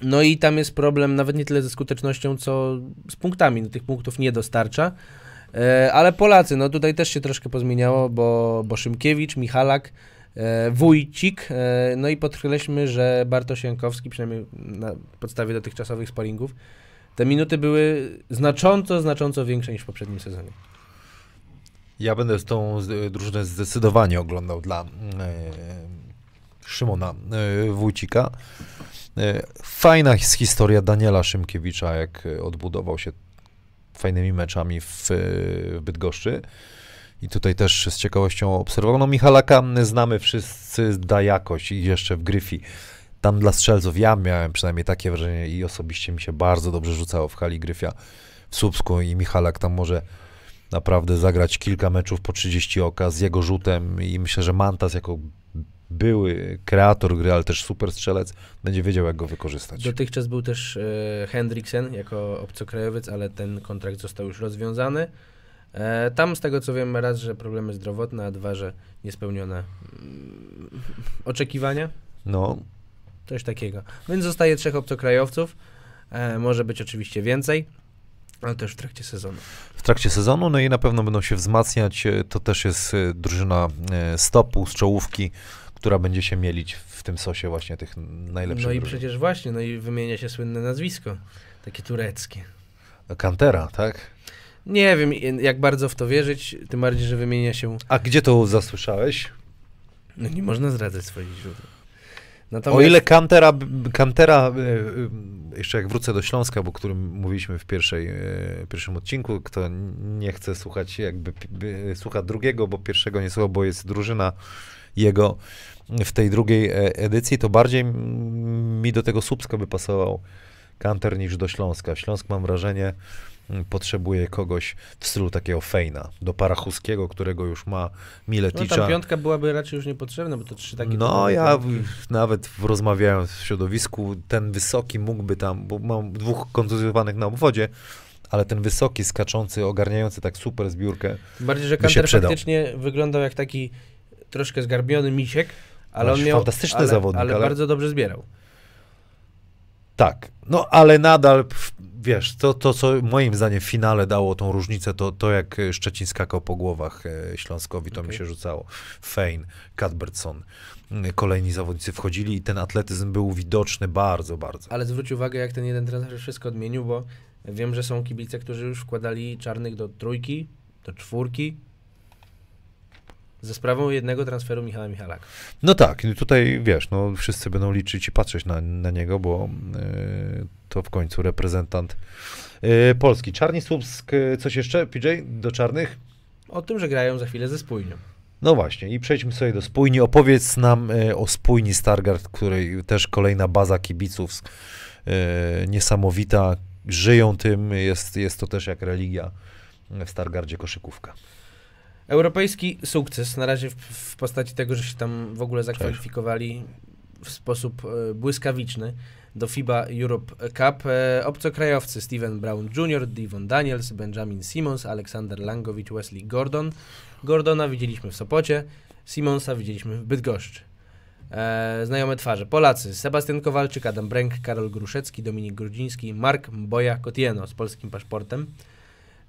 no i tam jest problem nawet nie tyle ze skutecznością, co z punktami, no tych punktów nie dostarcza. E, ale Polacy, no tutaj też się troszkę pozmieniało, bo, bo Szymkiewicz, Michalak, e, Wójcik, e, no i podkreślmy, że Bartosz Jankowski, przynajmniej na podstawie dotychczasowych sparingów, te minuty były znacząco, znacząco większe niż w poprzednim sezonie. Ja będę z tą z- drużynę zdecydowanie oglądał dla e, Szymona e, Wójcika. E, fajna his- historia Daniela Szymkiewicza, jak e, odbudował się fajnymi meczami w, e, w Bydgoszczy. i tutaj też z ciekawością obserwował. No Michalaka znamy wszyscy, da jakość i jeszcze w Gryfi. Tam dla strzelców ja miałem przynajmniej takie wrażenie i osobiście mi się bardzo dobrze rzucało w hali Gryfia w Słupsku i Michalak tam może naprawdę zagrać kilka meczów po 30 oka z jego rzutem i myślę, że Mantas jako były kreator gry, ale też super strzelec, będzie wiedział, jak go wykorzystać. Dotychczas był też e, Hendriksen jako obcokrajowiec, ale ten kontrakt został już rozwiązany. E, tam z tego co wiem, raz, że problemy zdrowotne, a dwa, że niespełnione mm, oczekiwania. No, Coś takiego. Więc zostaje trzech obcokrajowców. E, może być oczywiście więcej, ale też w trakcie sezonu. w trakcie sezonu, no i na pewno będą się wzmacniać. E, To też jest e, drużyna e, stopu z czołówki, która będzie się mielić w tym sosie właśnie tych najlepszych No i drużyn. przecież właśnie, no i wymienia się słynne nazwisko, takie tureckie. Kantera, tak? Nie wiem, jak bardzo w to wierzyć, tym bardziej, że wymienia się. A gdzie to zasłyszałeś? No nie można zdradzać swoich źródeł. O Natomiast ile Kantera, Kantera, e, e, jeszcze jak wrócę do Śląska, bo o którym mówiliśmy w pierwszej, e, pierwszym odcinku, kto nie chce słuchać, jakby słucha drugiego, bo pierwszego nie słucha, bo jest drużyna jego w tej drugiej edycji, to bardziej mi do tego Słupska by pasował Kanter niż do Śląska. Śląsk mam wrażenie potrzebuje kogoś w stylu takiego Fejna, do Parachuskiego, którego już ma no, Mileticza. tam piątka byłaby raczej już niepotrzebna, bo to trzy takie. No, ja w, nawet rozmawiając w środowisku, ten wysoki mógłby tam, bo mam dwóch kontuzjowanych na obwodzie, ale ten wysoki, skaczący, ogarniający tak super zbiórkę. Bardziej, że Kanter faktycznie wyglądał jak taki troszkę zgarbiony misiek, ale on miał. fantastyczny ale, zawodnik, ale, ale- bardzo dobrze zbierał. Tak, no ale nadal, wiesz, to, to co moim zdaniem w finale dało tą różnicę, to, to jak Szczecin skakał po głowach e, Śląskowi, to mi Okej. się rzucało. Fein, Cuthbertson, mm, kolejni zawodnicy wchodzili i ten atletyzm był widoczny bardzo, bardzo. Ale zwróć uwagę, jak ten jeden trener wszystko odmienił, bo wiem, że są kibice, którzy już wkładali czarnych do trójki, do czwórki. Ze sprawą jednego transferu Michała Michalaka. No tak, i tutaj wiesz, no wszyscy będą liczyć i patrzeć na, na niego, bo y, to w końcu reprezentant y, Polski. Czarni Słupsk, y, coś jeszcze, PJ, do czarnych? O tym, że grają za chwilę ze spójnią. No właśnie, i przejdźmy sobie do spójni. Opowiedz nam y, o spójni Stargard, której też kolejna baza kibiców niesamowita. Żyją tym, jest, jest to też jak religia w Stargardzie koszykówka. Europejski sukces, na razie w, w postaci tego, że się tam w ogóle zakwalifikowali w sposób e, błyskawiczny do FIBA Europe Cup. E, obcokrajowcy Steven Brown Jr., Devon Daniels, Benjamin Simmons, Aleksander Langowicz, Wesley Gordon. Gordona widzieliśmy w Sopocie, Simonsa widzieliśmy w Bydgoszczy. E, znajome twarze. Polacy. Sebastian Kowalczyk, Adam Bręk, Karol Gruszecki, Dominik Grudziński, Mark Mboja Kotieno z polskim paszportem.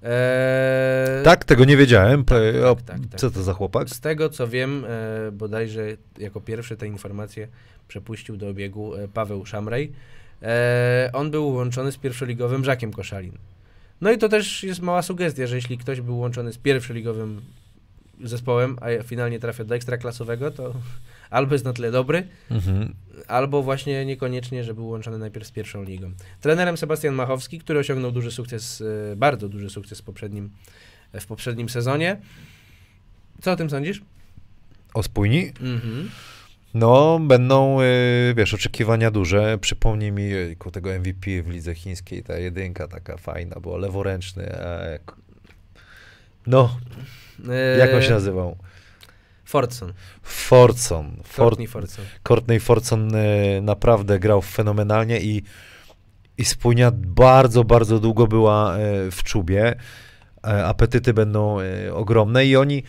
E, Tak, tego nie wiedziałem. Tak, o, tak, tak. Co to za chłopak? Z tego co wiem, e, bodajże jako pierwszy te informacje przepuścił do obiegu e, Paweł Szamrej. E, on był łączony z pierwszoligowym Żakiem Koszalin. No i to też jest mała sugestia, że jeśli ktoś był łączony z pierwszoligowym zespołem, a finalnie trafia do ekstraklasowego, to albo jest na tyle dobry, Mhm. albo właśnie niekoniecznie, że był łączony najpierw z pierwszą ligą. Trenerem Sebastian Machowski, który osiągnął duży sukces, e, bardzo duży sukces w poprzednim, w poprzednim sezonie. Co o tym sądzisz? O spójni? Mhm. No, będą, y, wiesz, oczekiwania duże. Przypomnij mi jejku, tego MVP w lidze chińskiej, ta jedynka taka fajna, była leworęczny. Jak... No, jak on się E, nazywał? Fordson. Fortson. Fort, Courtney. Courtney Fortson y, naprawdę grał fenomenalnie i, i spójnia bardzo, bardzo długo była y, w czubie. E, Apetyty będą y, ogromne i oni,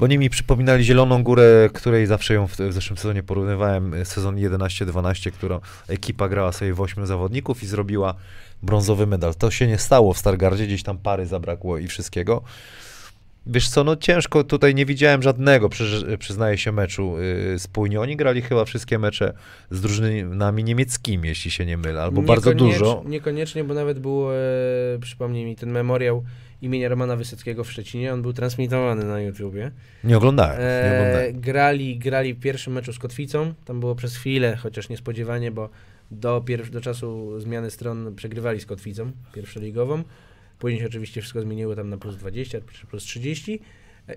oni mi przypominali Zieloną Górę, której zawsze ją w, w zeszłym sezonie porównywałem, y, sezon 11-12, którą ekipa grała sobie w ośmiu zawodników i zrobiła brązowy medal. To się nie stało w Stargardzie, gdzieś tam pary zabrakło i wszystkiego. Wiesz co, no ciężko, tutaj nie widziałem żadnego, przyż- przyznaję się, meczu yy, spójnie. Oni grali chyba wszystkie mecze z drużynami niemieckimi, jeśli się nie mylę, albo bardzo dużo. Niekoniecznie, bo nawet był, e, przypomnij mi, ten memoriał imienia Romana Wysockiego w Szczecinie, on był transmitowany na YouTubie. Nie oglądałem, nie E, oglądałem. grali, grali w pierwszym meczu z Kotwicą, tam było przez chwilę, chociaż niespodziewanie, bo do, do czasu zmiany stron przegrywali z Kotwicą, pierwszoligową. Później się oczywiście wszystko zmieniło tam na plus 20, czy plus 30.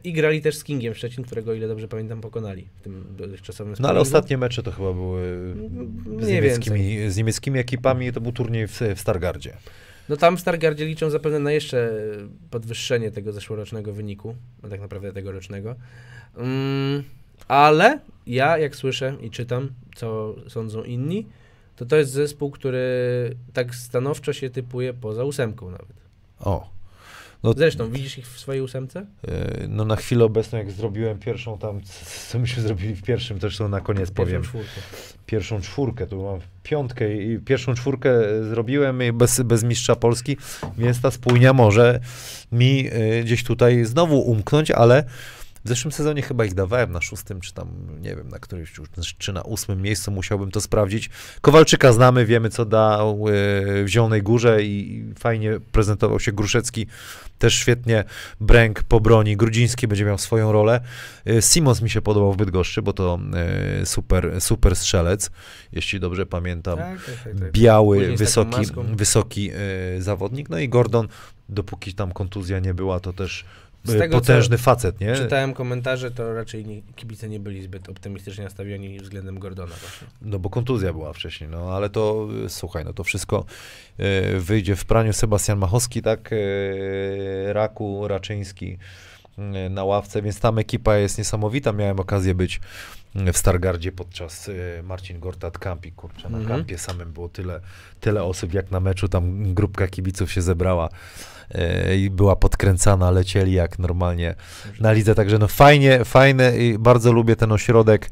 I grali też z Kingiem Szczecin, którego, ile dobrze pamiętam, pokonali w tym dotychczasowym No ale ostatnie mecze to chyba były z Mniej niemieckimi, z niemieckimi ekipami, to był turniej w, w Stargardzie. No tam w Stargardzie liczą zapewne na jeszcze podwyższenie tego zeszłorocznego wyniku, a tak naprawdę tegorocznego. Mm, ale ja, jak słyszę i czytam, co sądzą inni, to to jest zespół, który tak stanowczo się typuje poza ósemką nawet. O. No, Zresztą, widzisz ich w swojej ósemce? e, no na chwilę obecną, jak zrobiłem pierwszą tam, co myśmy zrobili w pierwszym, też to na koniec powiem. Pierwszą czwórkę. pierwszą czwórkę, tu mam piątkę i pierwszą czwórkę zrobiłem i bez, bez mistrza Polski, więc ta spójnia może mi y, gdzieś tutaj znowu umknąć, ale w zeszłym sezonie chyba ich dawałem na szóstym, czy tam, nie wiem, na którymś, już, czy na ósmym miejscu, musiałbym to sprawdzić. Kowalczyka znamy, wiemy co dał y, w Zielonej Górze i, fajnie prezentował się Gruszecki, też świetnie Bręk po broni, Grudziński będzie miał swoją rolę. Y, Simons mi się podobał w Bydgoszczy, bo to y, super, super strzelec, jeśli dobrze pamiętam. Tak, tak, tak, tak. Biały, wysoki, wysoki zawodnik. No i Gordon, dopóki tam kontuzja nie była, to też tego, potężny facet, nie? Czytałem komentarze, to raczej nie, kibice nie byli zbyt optymistycznie nastawieni względem Gordona właśnie. No bo kontuzja była wcześniej, no ale to y, słuchaj, no to wszystko y, wyjdzie w praniu. Sebastian Machowski, tak, y, Raku, Raczyński y, na ławce, więc tam ekipa jest niesamowita. Miałem okazję być w Stargardzie podczas Marcin Gortat Campi, kurczę, na Mhm. kampie samym było tyle, tyle osób jak na meczu, tam grupka kibiców się zebrała i była podkręcana, lecieli jak normalnie na lidze, także no fajnie, fajne i bardzo lubię ten ośrodek.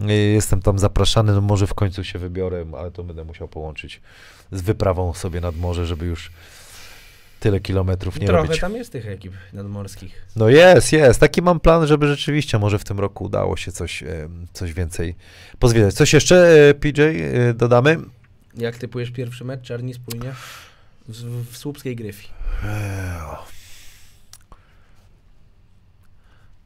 Y, Jestem tam zapraszany, no może w końcu się wybiorę, ale to będę musiał połączyć z wyprawą sobie nad morze, żeby już tyle kilometrów nie Trochę robić. tam jest tych ekip nadmorskich. No jest, jest. Taki mam plan, żeby rzeczywiście może w tym roku udało się coś, em, coś więcej pozwiedzać. Coś jeszcze, e, PJ, e, dodamy? Jak typujesz pierwszy mecz, Czarni spójnie? W, w Słupskiej Gryfi. O.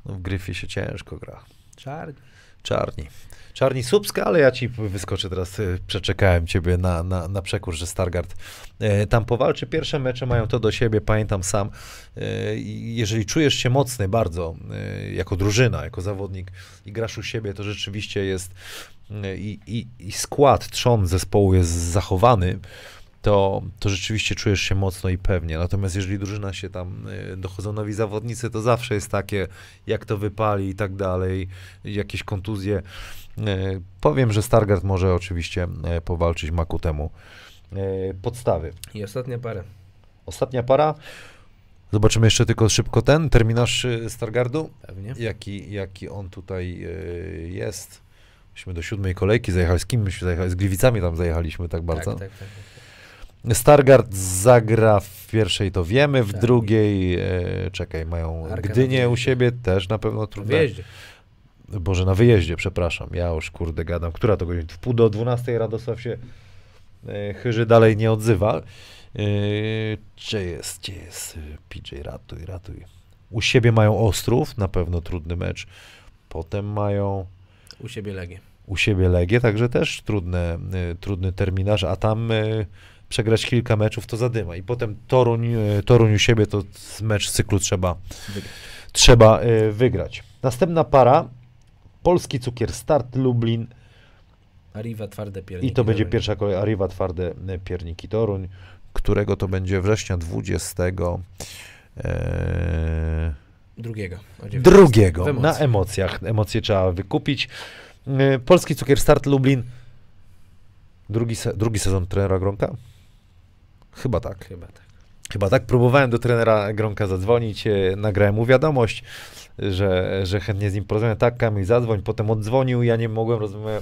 No w Gryfie się ciężko gra. Czarni. Czarni. Czarni Słupska, ale ja ci wyskoczę teraz, y, przeczekałem ciebie na, na, na przekór, że Stargard e, tam powalczy. Pierwsze mecze mają to do siebie, pamiętam sam. E, i jeżeli czujesz się mocny bardzo, e, jako drużyna, jako zawodnik i grasz u siebie, to rzeczywiście jest i, i, i skład, trzon zespołu jest zachowany, to, to rzeczywiście czujesz się mocno i pewnie. Natomiast jeżeli drużyna się tam, e, dochodzą nowi zawodnicy, to zawsze jest takie, jak to wypali i tak dalej, jakieś kontuzje. E, Powiem, że Stargard może oczywiście e, powalczyć ma ku temu podstawy. I ostatnia para. Ostatnia para. Zobaczymy jeszcze tylko szybko ten terminarz Stargardu. Pewnie. Jaki, jaki on tutaj jest. Myśmy do siódmej kolejki zajechali. Z kim myśmy zajechali? Z Gliwicami tam zajechaliśmy tak bardzo. Tak, tak, tak. Stargard zagra w pierwszej, to wiemy, w Tak. drugiej, e, czekaj, mają Arka Gdynię u siebie, też na pewno Na trudne. wyjeździe. Boże, na wyjeździe, przepraszam. Ja już kurde gadam. Która to godzina? W pół do dwunastej Radosław się e, chyży, dalej nie odzywa. E, gdzie jest, gdzie jest? PJ, ratuj, ratuj. U siebie mają Ostrów, na pewno trudny mecz. Potem mają U siebie Legię. u siebie Legię, także też trudne, e, trudny terminarz, a tam e, przegrać kilka meczów to zadyma. I potem Toruń, e, Toruń u siebie to mecz z cyklu trzeba Wygrać. trzeba e, wygrać. Następna para, Polski Cukier Start Lublin Arriva twarde pierniki. i to będzie pierwsza kolej Arriva Twarde e, Pierniki Toruń, którego to będzie września 20 e, Drugiego. o 19. drugiego. Na emocjach. Emocje trzeba wykupić. Polski Cukier Start Lublin. Drugi, se, drugi sezon trenera Gronka? Chyba tak. Chyba tak. Chyba tak. Próbowałem do trenera Gronka zadzwonić, e, nagrałem mu wiadomość, że, że chętnie z nim porozmawiam. Tak, Kamil, zadzwoń. Potem odzwonił, ja nie mogłem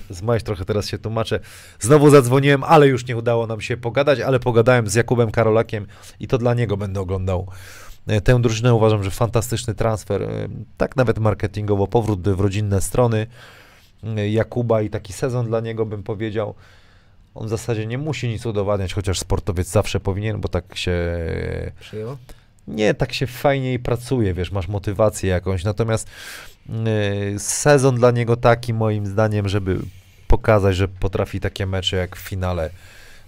rozmawiać, trochę teraz się tłumaczę. Znowu zadzwoniłem, ale już nie udało nam się pogadać, ale pogadałem z Jakubem Karolakiem i to dla niego będę oglądał e, tę drużynę. Uważam, że fantastyczny transfer, e, tak nawet marketingowo, powrót w rodzinne strony Jakuba i taki sezon dla niego bym powiedział. On w zasadzie nie musi nic udowadniać, chociaż sportowiec zawsze powinien, bo tak się Przyjęło? nie, tak się fajniej pracuje, wiesz, masz motywację jakąś. Natomiast yy, sezon dla niego taki, moim zdaniem, żeby pokazać, że potrafi takie mecze jak w finale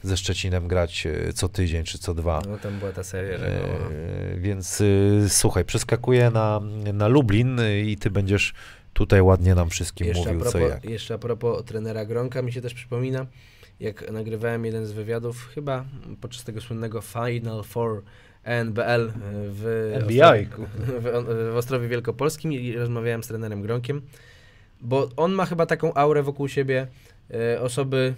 ze Szczecinem grać e, co tydzień czy co dwa. No tam była ta seria, że E, Więc y, słuchaj, przeskakuję na, na Lublin y, i ty będziesz tutaj ładnie nam wszystkim Jeszcze mówił co propos, jak. jeszcze a propos trenera Gronka, mi się też przypomina, jak nagrywałem jeden z wywiadów, chyba podczas tego słynnego Final Four NBL w, NBA, Ostrowie, w, w Ostrowie Wielkopolskim i rozmawiałem z trenerem Gronkiem, bo on ma chyba taką aurę wokół siebie e, osoby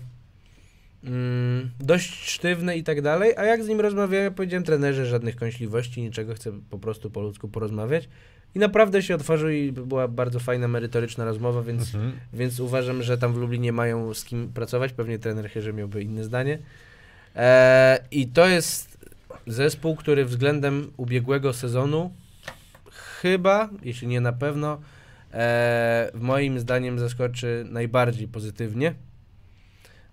mm, dość sztywnej i tak dalej, a jak z nim rozmawiałem, powiedziałem trenerze żadnych kąśliwości, niczego, chcę po prostu po ludzku porozmawiać i naprawdę się otworzył i była bardzo fajna, merytoryczna rozmowa, więc Mhm. więc uważam, że tam w Lublinie mają z kim pracować. Pewnie trener Chyży miałby inne zdanie. E, I to jest zespół, który względem ubiegłego sezonu chyba, jeśli nie na pewno, e, moim zdaniem zaskoczy najbardziej pozytywnie.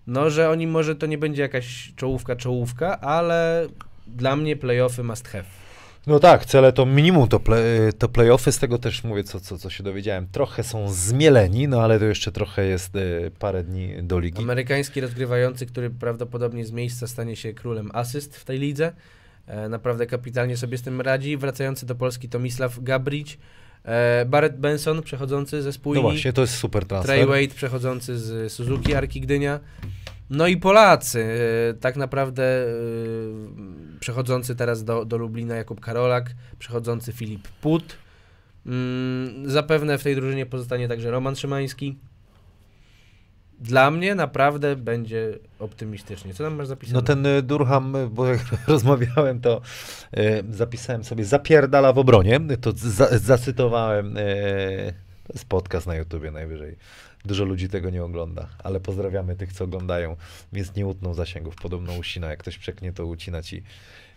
No, że oni może to nie będzie jakaś czołówka, czołówka, ale dla mnie playoffy must have. No tak, cele to minimum to, play, to playoffy, z tego też mówię, co, co, co się dowiedziałem. Trochę są zmieleni, no ale to jeszcze trochę jest e, parę dni do ligi. Amerykański rozgrywający, który prawdopodobnie z miejsca stanie się królem asyst w tej lidze. E, naprawdę kapitalnie sobie z tym radzi. Wracający do Polski Tomislav Gabrić, e, Barrett Benson przechodzący ze No spójni, właśnie, to jest super transfer. Trey Wade przechodzący z Suzuki Arki Gdynia. No i Polacy, e, tak naprawdę e, przechodzący teraz do, do Lublina Jakub Karolak, przechodzący Filip Put. Mm, zapewne w tej drużynie pozostanie także Roman Szymański. Dla mnie naprawdę będzie optymistycznie. Co tam masz zapisane? No ten y, Durham, bo jak rozmawiałem, to zapisałem sobie zapierdala w obronie. To za, zacytowałem. To jest podcast na YouTubie najwyżej. Dużo ludzi tego nie ogląda, ale pozdrawiamy tych, co oglądają, więc nie utną zasięgów. Podobno ucina, jak ktoś przeknie, to ucina ci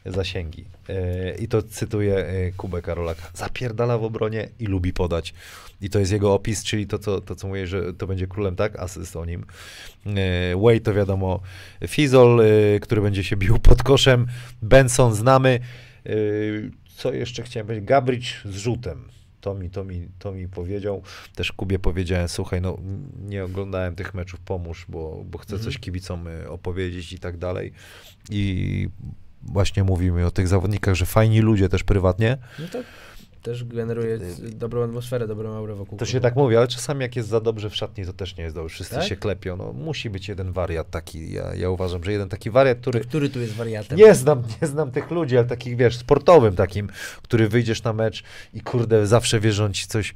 zasięgi. Y, I to cytuję y, Kubę Karolaka. Zapierdala w obronie i lubi podać. I to jest jego opis, czyli to, co, to, co mówię, że to będzie królem, tak? Asyst o nim. E, Way to wiadomo Fizol, e, który będzie się bił pod koszem. Benson znamy. E, Co jeszcze chciałem powiedzieć? Gabricz z rzutem. To mi, to, mi, to mi powiedział. Też Kubie powiedziałem, słuchaj, no nie oglądałem tych meczów, pomóż, bo, bo chcę Mhm. coś kibicom e, opowiedzieć i tak dalej. I właśnie mówimy o tych zawodnikach, że fajni ludzie też prywatnie. No to też generuje c- dobrą atmosferę, dobrą aurę wokół. To się tak mówi, ale czasami jak jest za dobrze w szatni, to też nie jest dobrze. Wszyscy Tak? się klepią. No, musi być jeden wariat taki. Ja, ja uważam, że jeden taki wariat, który. Który tu jest wariatem? Nie znam, nie znam tych ludzi, ale takich, wiesz, sportowym takim, który wyjdziesz na mecz i kurde, zawsze wierzą ci coś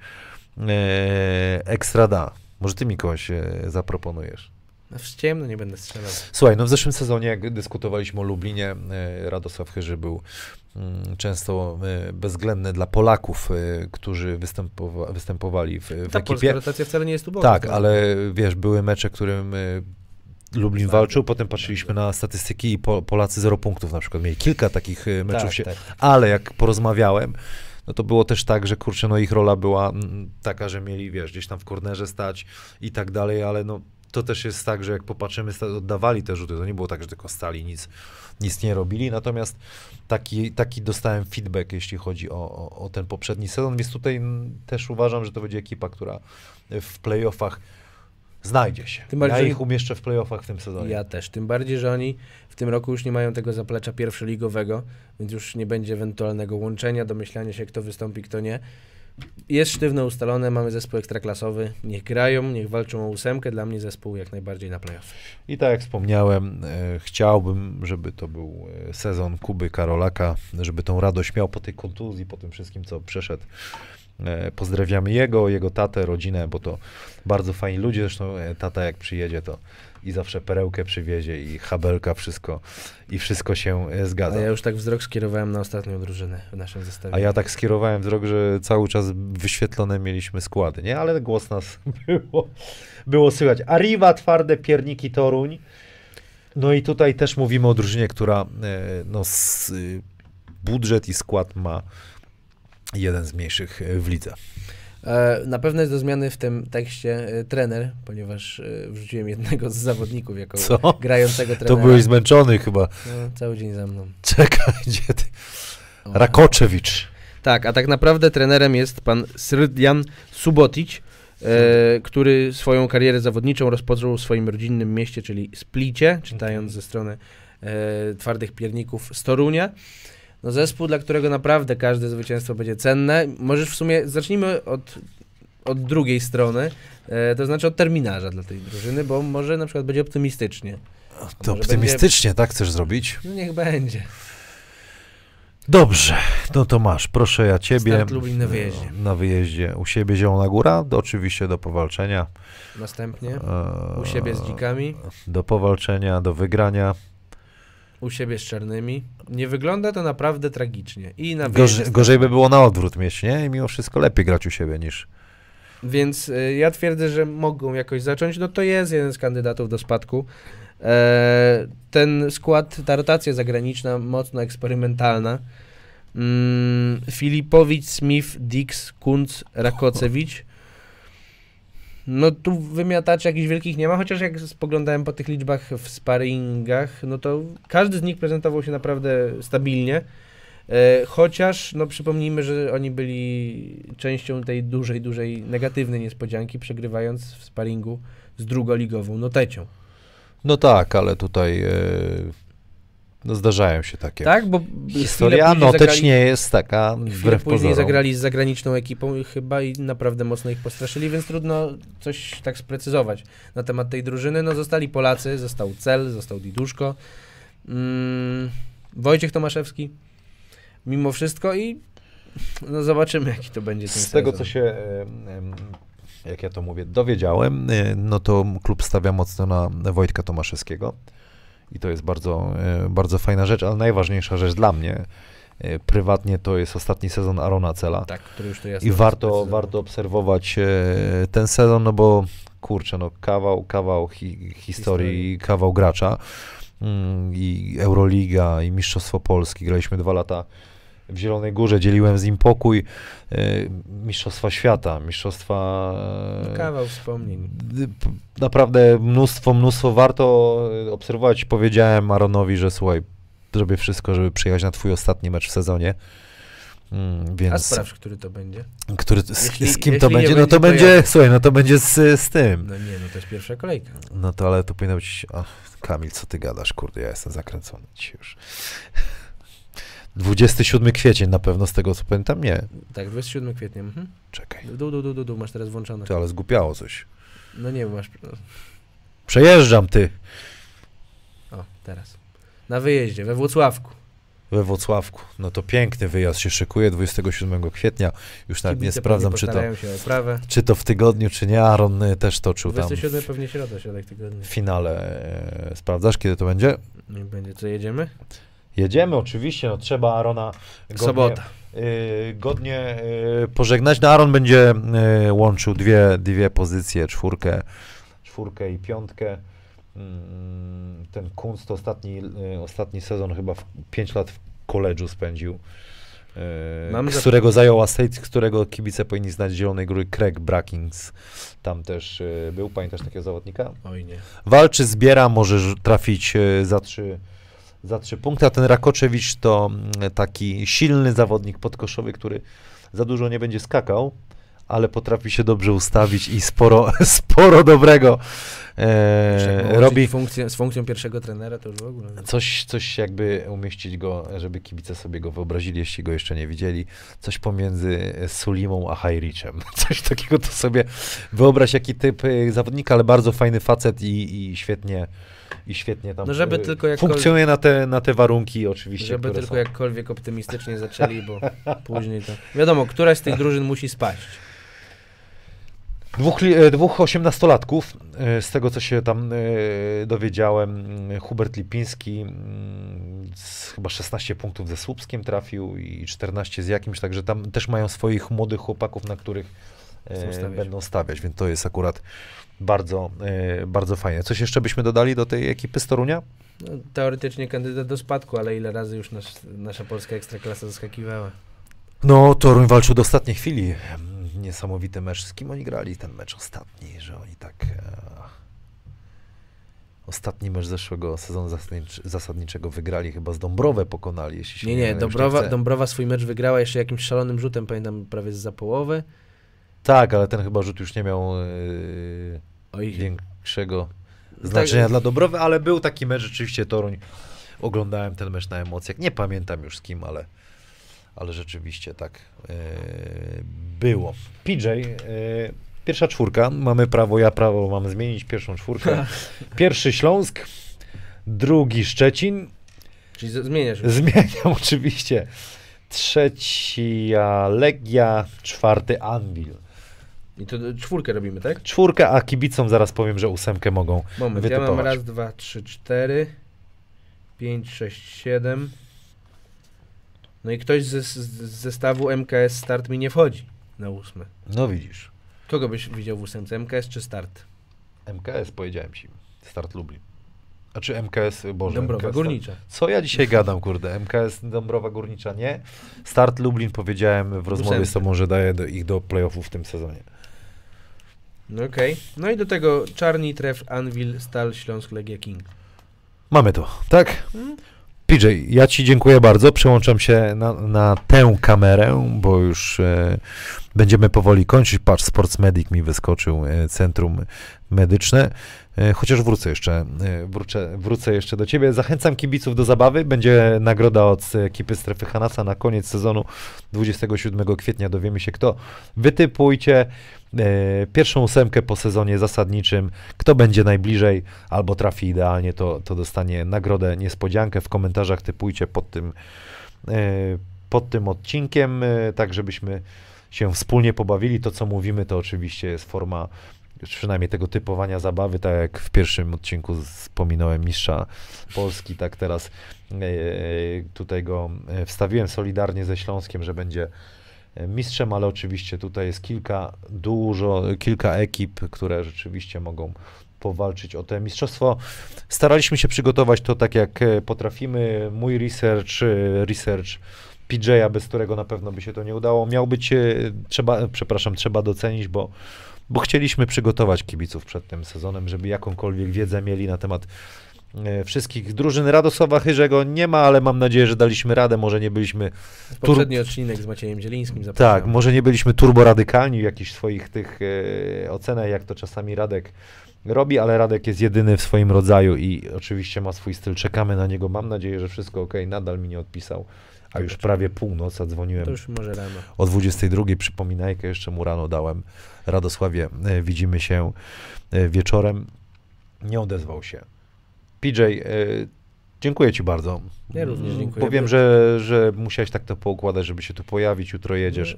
e, ekstra da. Może ty mi kogoś e, zaproponujesz. No, w ciemno nie będę strzelał. Słuchaj, no w zeszłym sezonie, jak dyskutowaliśmy o Lublinie, e, Radosław Chyży był często e, bezwzględny dla Polaków, e, którzy występowa- występowali w, w Ta ekipie. polska rotacja wcale nie jest uboga. Tak, ale wiesz, były mecze, którym y, Lublin walczył, potem patrzyliśmy bardzo. na statystyki i po, Polacy zero punktów na przykład. Mieli kilka takich y, meczów tak, się, tak. ale jak porozmawiałem, no to było też tak, że kurczę, no ich rola była mm, taka, że mieli, wiesz, gdzieś tam w kornerze stać i tak dalej, ale no to też jest tak, że jak popatrzymy, oddawali te rzuty, to nie było tak, że tylko stali, nic, nic nie robili, natomiast taki, taki dostałem feedback, jeśli chodzi o, o, o ten poprzedni sezon, więc tutaj też uważam, że to będzie ekipa, która w playoffach znajdzie się. Tym bardziej, ja ich umieszczę w playoffach w tym sezonie. Ja też. Tym bardziej, że oni w tym roku już nie mają tego zaplecza pierwszoligowego, więc już nie będzie ewentualnego łączenia, domyślania się, kto wystąpi, kto nie. Jest sztywno ustalone, mamy zespół ekstraklasowy. Niech grają, niech walczą o ósemkę. Dla mnie zespół jak najbardziej na playoff. I tak jak wspomniałem, e, chciałbym, żeby to był e, sezon Kuby Karolaka, żeby tą radość miał po tej kontuzji, po tym wszystkim, co przeszedł. E, pozdrawiamy jego, jego tatę, rodzinę, bo to bardzo fajni ludzie. Zresztą e, tata jak przyjedzie, to i zawsze perełkę przywiezie i habelka, wszystko i wszystko się e, A zgadza. ja już tak wzrok skierowałem na ostatnią drużynę w naszym zestawie. A ja tak skierowałem wzrok, że cały czas wyświetlone mieliśmy składy, nie? Ale głos nas było, było słychać. Arriva, twarde pierniki Toruń. No i tutaj też mówimy o drużynie, która e, no, budżet i skład ma jeden z mniejszych w lidze. E, Na pewno jest do zmiany w tym tekście e, trener, ponieważ e, wrzuciłem jednego z zawodników jako Co? grającego To trenera. byłeś zmęczony chyba. No, cały dzień za mną. Czekaj, gdzie ty? Rakoczewicz. Tak, a tak naprawdę trenerem jest pan Srdjan Subotic, e, który swoją karierę zawodniczą rozpoczął w swoim rodzinnym mieście, czyli Splicie, czytając ze strony e, twardych pierników z Torunia. No zespół, dla którego naprawdę każde zwycięstwo będzie cenne. Możesz w sumie, zacznijmy od, od drugiej strony, e, to znaczy od terminarza dla tej drużyny, bo może na przykład będzie optymistycznie. To optymistycznie, tak chcesz zrobić? No niech będzie. Dobrze, no to masz, proszę ja ciebie. Start Lublin na wyjeździe. Na wyjeździe. U siebie Zielona Góra, do, oczywiście do powalczenia. Następnie E, u siebie z dzikami, Do powalczenia, do wygrania. U siebie z czarnymi. Nie wygląda to naprawdę tragicznie. I na Gorzej, gorzej by było na odwrót mieć, nie? I mimo wszystko lepiej grać u siebie niż... Więc y, ja twierdzę, że mogą jakoś zacząć. No to jest jeden z kandydatów do spadku. E, ten skład, ta rotacja zagraniczna, mocno eksperymentalna. Mm, Filipowicz, Smith, Dix, Kunc, Rakocewicz. No tu wymiataczy jakichś wielkich nie ma, chociaż jak spoglądałem po tych liczbach w sparingach, no to każdy z nich prezentował się naprawdę stabilnie. E, chociaż, no przypomnijmy, że oni byli częścią tej dużej, dużej negatywnej niespodzianki, przegrywając w sparingu z drugoligową Notecią. No tak, ale tutaj e, no zdarzają się takie. Tak, bo Historia chwilę później notecz zagrali- nie jest taka wbrew później pozorom. zagrali z zagraniczną ekipą chyba i naprawdę mocno ich postraszyli, więc trudno coś tak sprecyzować na temat tej drużyny. No zostali Polacy, został Cel, został Diduszko, mm, Wojciech Tomaszewski, mimo wszystko i no zobaczymy jaki to będzie ten Z tego, sezon. co się, jak ja to mówię, dowiedziałem, e, no to klub stawia mocno na Wojtka Tomaszewskiego i to jest bardzo, e, bardzo fajna rzecz, ale najważniejsza rzecz dla mnie, e, prywatnie to jest ostatni sezon Arona Cela. Tak, który już to jasno i warto, warto obserwować e, ten sezon, no bo kurczę, no kawał, kawał hi, historii, kawał gracza. Mm, i Euroliga i Mistrzostwo Polski, graliśmy dwa lata w Zielonej Górze, dzieliłem z nim pokój, e, Mistrzostwa Świata, Mistrzostwa... e, kawał wspomnień. Naprawdę mnóstwo, mnóstwo warto obserwować. Powiedziałem Aronowi, że słuchaj, zrobię wszystko, żeby przyjechać na twój ostatni mecz w sezonie. Mm, więc A sprawdź, który to będzie. który, z, Jeśli- z kim to nie będzie? No będzie, to to będzie, ja. słuchaj, no to będzie z, z tym. No nie, no to jest pierwsza kolejka. No to ale to powinno być, ach, Kamil, co ty gadasz, kurde, ja jestem zakręcony dzisiaj już. 27 kwiecień na pewno, z tego co pamiętam, nie. Tak, 27 kwietnia. Mhm. Czekaj, Dół, dół, dół, dół, dół, masz teraz włączone. ty, ale zgupiało coś. No nie, masz... Przejeżdżam, ty, O, teraz. Na wyjeździe, we Włocławku. we Włocławku. No to piękny wyjazd się szykuje 27 kwietnia. Już nawet nie Kibice sprawdzam, pewnie czy to, czy to w tygodniu, czy nie. Aaron y, też toczył tam 27 pewnie środa, środek tygodnia. w finale. E, Sprawdzasz, kiedy to będzie? Nie będzie, co jedziemy? Jedziemy, oczywiście, no trzeba Arona godnie, Sobota. y, godnie y, pożegnać. No Aaron będzie y, łączył dwie, dwie pozycje, czwórkę, czwórkę i piątkę. Mm, Ten Kunst ostatni, ostatni sezon chyba w, 5 lat w koledżu spędził. Mam z którego zajął State, z którego kibice powinni znać Zielonej Góry, Craig Brackings. Tam też był, pamiętasz takiego zawodnika? Oj nie. walczy, zbiera, może trafić za trzy, za trzy punkty, a ten Rakoczewicz to mm, taki silny zawodnik podkoszowy, który za dużo nie będzie skakał, ale potrafi się dobrze ustawić i sporo, sporo dobrego e, robi. Funkcję, z funkcją pierwszego trenera to już w ogóle. Coś, coś jakby umieścić go, żeby kibice sobie go wyobrazili, jeśli go jeszcze nie widzieli. Coś pomiędzy Sulimą a Hajrichem. Coś takiego to sobie wyobraź, jaki typ e, zawodnika, ale bardzo fajny facet i, i świetnie i świetnie tam No, żeby e, tylko jakkol- funkcjonuje na te, na te warunki oczywiście, Żeby tylko są. jakkolwiek optymistycznie zaczęli, bo później to... Wiadomo, któraś z tych drużyn musi spaść. Dwóch, e, dwóch osiemnastolatków, e, z tego co się tam dowiedziałem, mm, Hubert Lipiński mm, z chyba 16 punktów ze Słupskiem trafił i 14 z jakimś, także tam też mają swoich młodych chłopaków, na których stawiać. będą stawiać, więc to jest akurat bardzo, e, bardzo fajne. Coś jeszcze byśmy dodali do tej ekipy z Torunia? No, teoretycznie kandydat do spadku, ale ile razy już nasz, nasza polska ekstraklasa zaskakiwała. No, Toruń walczył do ostatniej chwili. Niesamowity mecz. Z kim oni grali ten mecz ostatni, że oni tak... E, ostatni mecz zeszłego sezonu zasadnicz, zasadniczego wygrali, chyba z Dąbrowę pokonali, jeśli się Nie, nie, już Dąbrowa, chcę. Dąbrowa swój mecz wygrała jeszcze jakimś szalonym rzutem, pamiętam, prawie za połowy. Tak, ale ten chyba rzut już nie miał yy, większego Tak. znaczenia dla Dobrowy, ale był taki mecz rzeczywiście Toruń. Oglądałem ten mecz na emocjach. Nie pamiętam już z kim, ale, ale rzeczywiście tak yy, było. PJ, yy, pierwsza czwórka. Mamy prawo, ja prawo mam zmienić pierwszą czwórkę. Pierwszy Śląsk, drugi Szczecin. czyli zmieniasz. Zmieniam oczywiście. Trzecia Legia, czwarty Anvil. I to czwórkę robimy, tak? Czwórkę, a kibicom zaraz powiem, że ósemkę mogą Moment, ja mam wytypować. raz, dwa, trzy, cztery, pięć, sześć, siedem. No i ktoś ze, z zestawu MKS Start mi nie wchodzi na ósme. No widzisz. Kogo byś widział w ósemce? MKS czy Start? MKS powiedziałem ci. Start Lublin. A czy MKS, Boże. Dąbrowa MKS, Górnicza. Co ja dzisiaj gadam, kurde? MKS Dąbrowa Górnicza nie. Start Lublin powiedziałem w rozmowie z tobą, że daję do, ich do playoffów w tym sezonie. No okej. No i do tego Czarni, Tref, Anvil, Stal, Śląsk, Legia, King. Mamy to, tak? Mm. PJ, ja Ci dziękuję bardzo. Przełączam się na, na tę kamerę, bo już e, będziemy powoli kończyć. Patrz, Sports Medic mi wyskoczył, e, centrum medyczne. E, chociaż wrócę jeszcze, e, wrócę, wrócę jeszcze do Ciebie. Zachęcam kibiców do zabawy. Będzie nagroda od ekipy Strefy Hanasa na koniec sezonu 27 kwietnia. Dowiemy się kto. Wytypujcie pierwszą ósemkę po sezonie zasadniczym. Kto będzie najbliżej albo trafi idealnie, to, to dostanie nagrodę, niespodziankę. W komentarzach typujcie pod tym, pod tym odcinkiem, tak żebyśmy się wspólnie pobawili. To, co mówimy, to oczywiście jest forma przynajmniej tego typowania zabawy, tak jak w pierwszym odcinku wspominałem mistrza Polski, tak teraz e, tutaj go e, wstawiłem solidarnie ze Śląskiem, że będzie e, mistrzem, ale oczywiście tutaj jest kilka, dużo, kilka ekip, które rzeczywiście mogą powalczyć o te mistrzostwo. Staraliśmy się przygotować to tak, jak potrafimy. Mój research, research PJ'a, bez którego na pewno by się to nie udało, miał być, e, trzeba, przepraszam, trzeba docenić, bo, bo chcieliśmy przygotować kibiców przed tym sezonem, żeby jakąkolwiek wiedzę mieli na temat e, wszystkich drużyn. Radosława Chyrzego nie ma, ale mam nadzieję, że daliśmy radę, może nie byliśmy Poprzedni odcinek z Maciejem Zielińskim tak, zapraszam. może nie byliśmy turboradykalni w jakichś swoich tych e, ocenach, jak to czasami Radek robi, ale Radek jest jedyny w swoim rodzaju i oczywiście ma swój styl. Czekamy na niego. Mam nadzieję, że wszystko ok. Nadal mi nie odpisał, a już prawie północ, a dzwoniłem To już może rano. o 22. Przypominajkę jeszcze mu rano dałem. Radosławie, e, widzimy się e, wieczorem. Nie odezwał się. PJ, e, dziękuję Ci bardzo. Ja również dziękuję. Bo wiem, że, że musiałeś tak to poukładać, żeby się tu pojawić. Jutro jedziesz.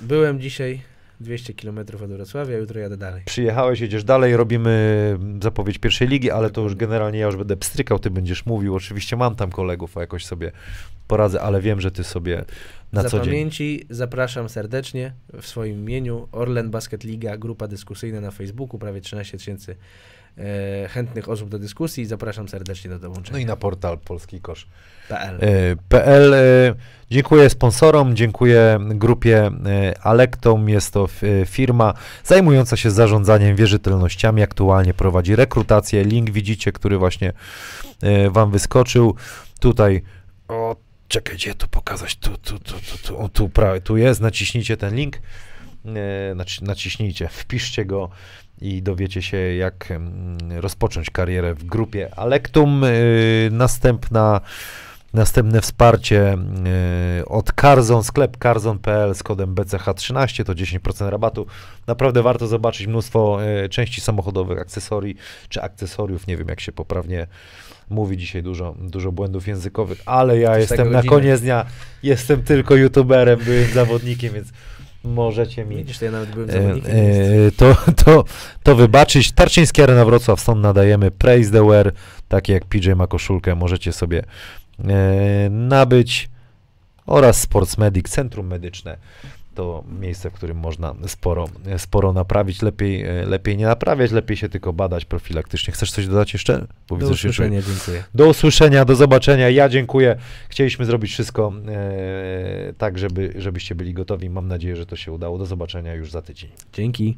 Byłem dzisiaj 200 km od Wrocławia, jutro jadę dalej. Przyjechałeś, jedziesz dalej, robimy zapowiedź pierwszej ligi, ale to już generalnie ja już będę pstrykał, ty będziesz mówił. Oczywiście mam tam kolegów, a jakoś sobie poradzę, ale wiem, że ty sobie na Za co dzień. pamięci zapraszam serdecznie w swoim imieniu Orlen Basket Liga, grupa dyskusyjna na Facebooku, prawie 13 tysięcy e, chętnych osób do dyskusji. Zapraszam serdecznie do dołączenia. No i na portal Polski Kosz. PL. E. E, Dziękuję sponsorom, dziękuję grupie e, Alektom. Jest to e, firma zajmująca się zarządzaniem wierzytelnościami. Aktualnie prowadzi rekrutację. Link widzicie, który właśnie e, Wam wyskoczył. Tutaj, o, czekaj, gdzie tu pokazać? Tu, tu, tu, tu, tu, o, tu, prawie, tu jest. Naciśnijcie ten link. E, naci- Naciśnijcie, wpiszcie go i dowiecie się, jak mm, rozpocząć karierę w grupie Alektum. E, Następna Następne wsparcie y, od Carzon, sklep carzon.pl z kodem BCH13 to 10% rabatu. Naprawdę warto zobaczyć mnóstwo y, części samochodowych, akcesorii czy akcesoriów. Nie wiem, jak się poprawnie mówi dzisiaj dużo, dużo błędów językowych, ale ja jest jestem na koniec dnia, jestem tylko youtuberem, byłem zawodnikiem, więc możecie mi Widzisz, to ja E, e, to, to, to wybaczyć. Tarczyński Arena Wrocław, stąd nadajemy Praise the Wear, takie jak PJ ma koszulkę, możecie sobie e, nabyć oraz Sports Medic, Centrum Medyczne to miejsce, w którym można sporo, sporo naprawić. Lepiej, e, lepiej nie naprawiać, lepiej się tylko badać profilaktycznie. Chcesz coś dodać jeszcze? Bo do usłyszenia, dziękuję. Do usłyszenia, do zobaczenia. Ja dziękuję. Chcieliśmy zrobić wszystko e, tak, żeby, żebyście byli gotowi. Mam nadzieję, że to się udało. Do zobaczenia już za tydzień. Dzięki.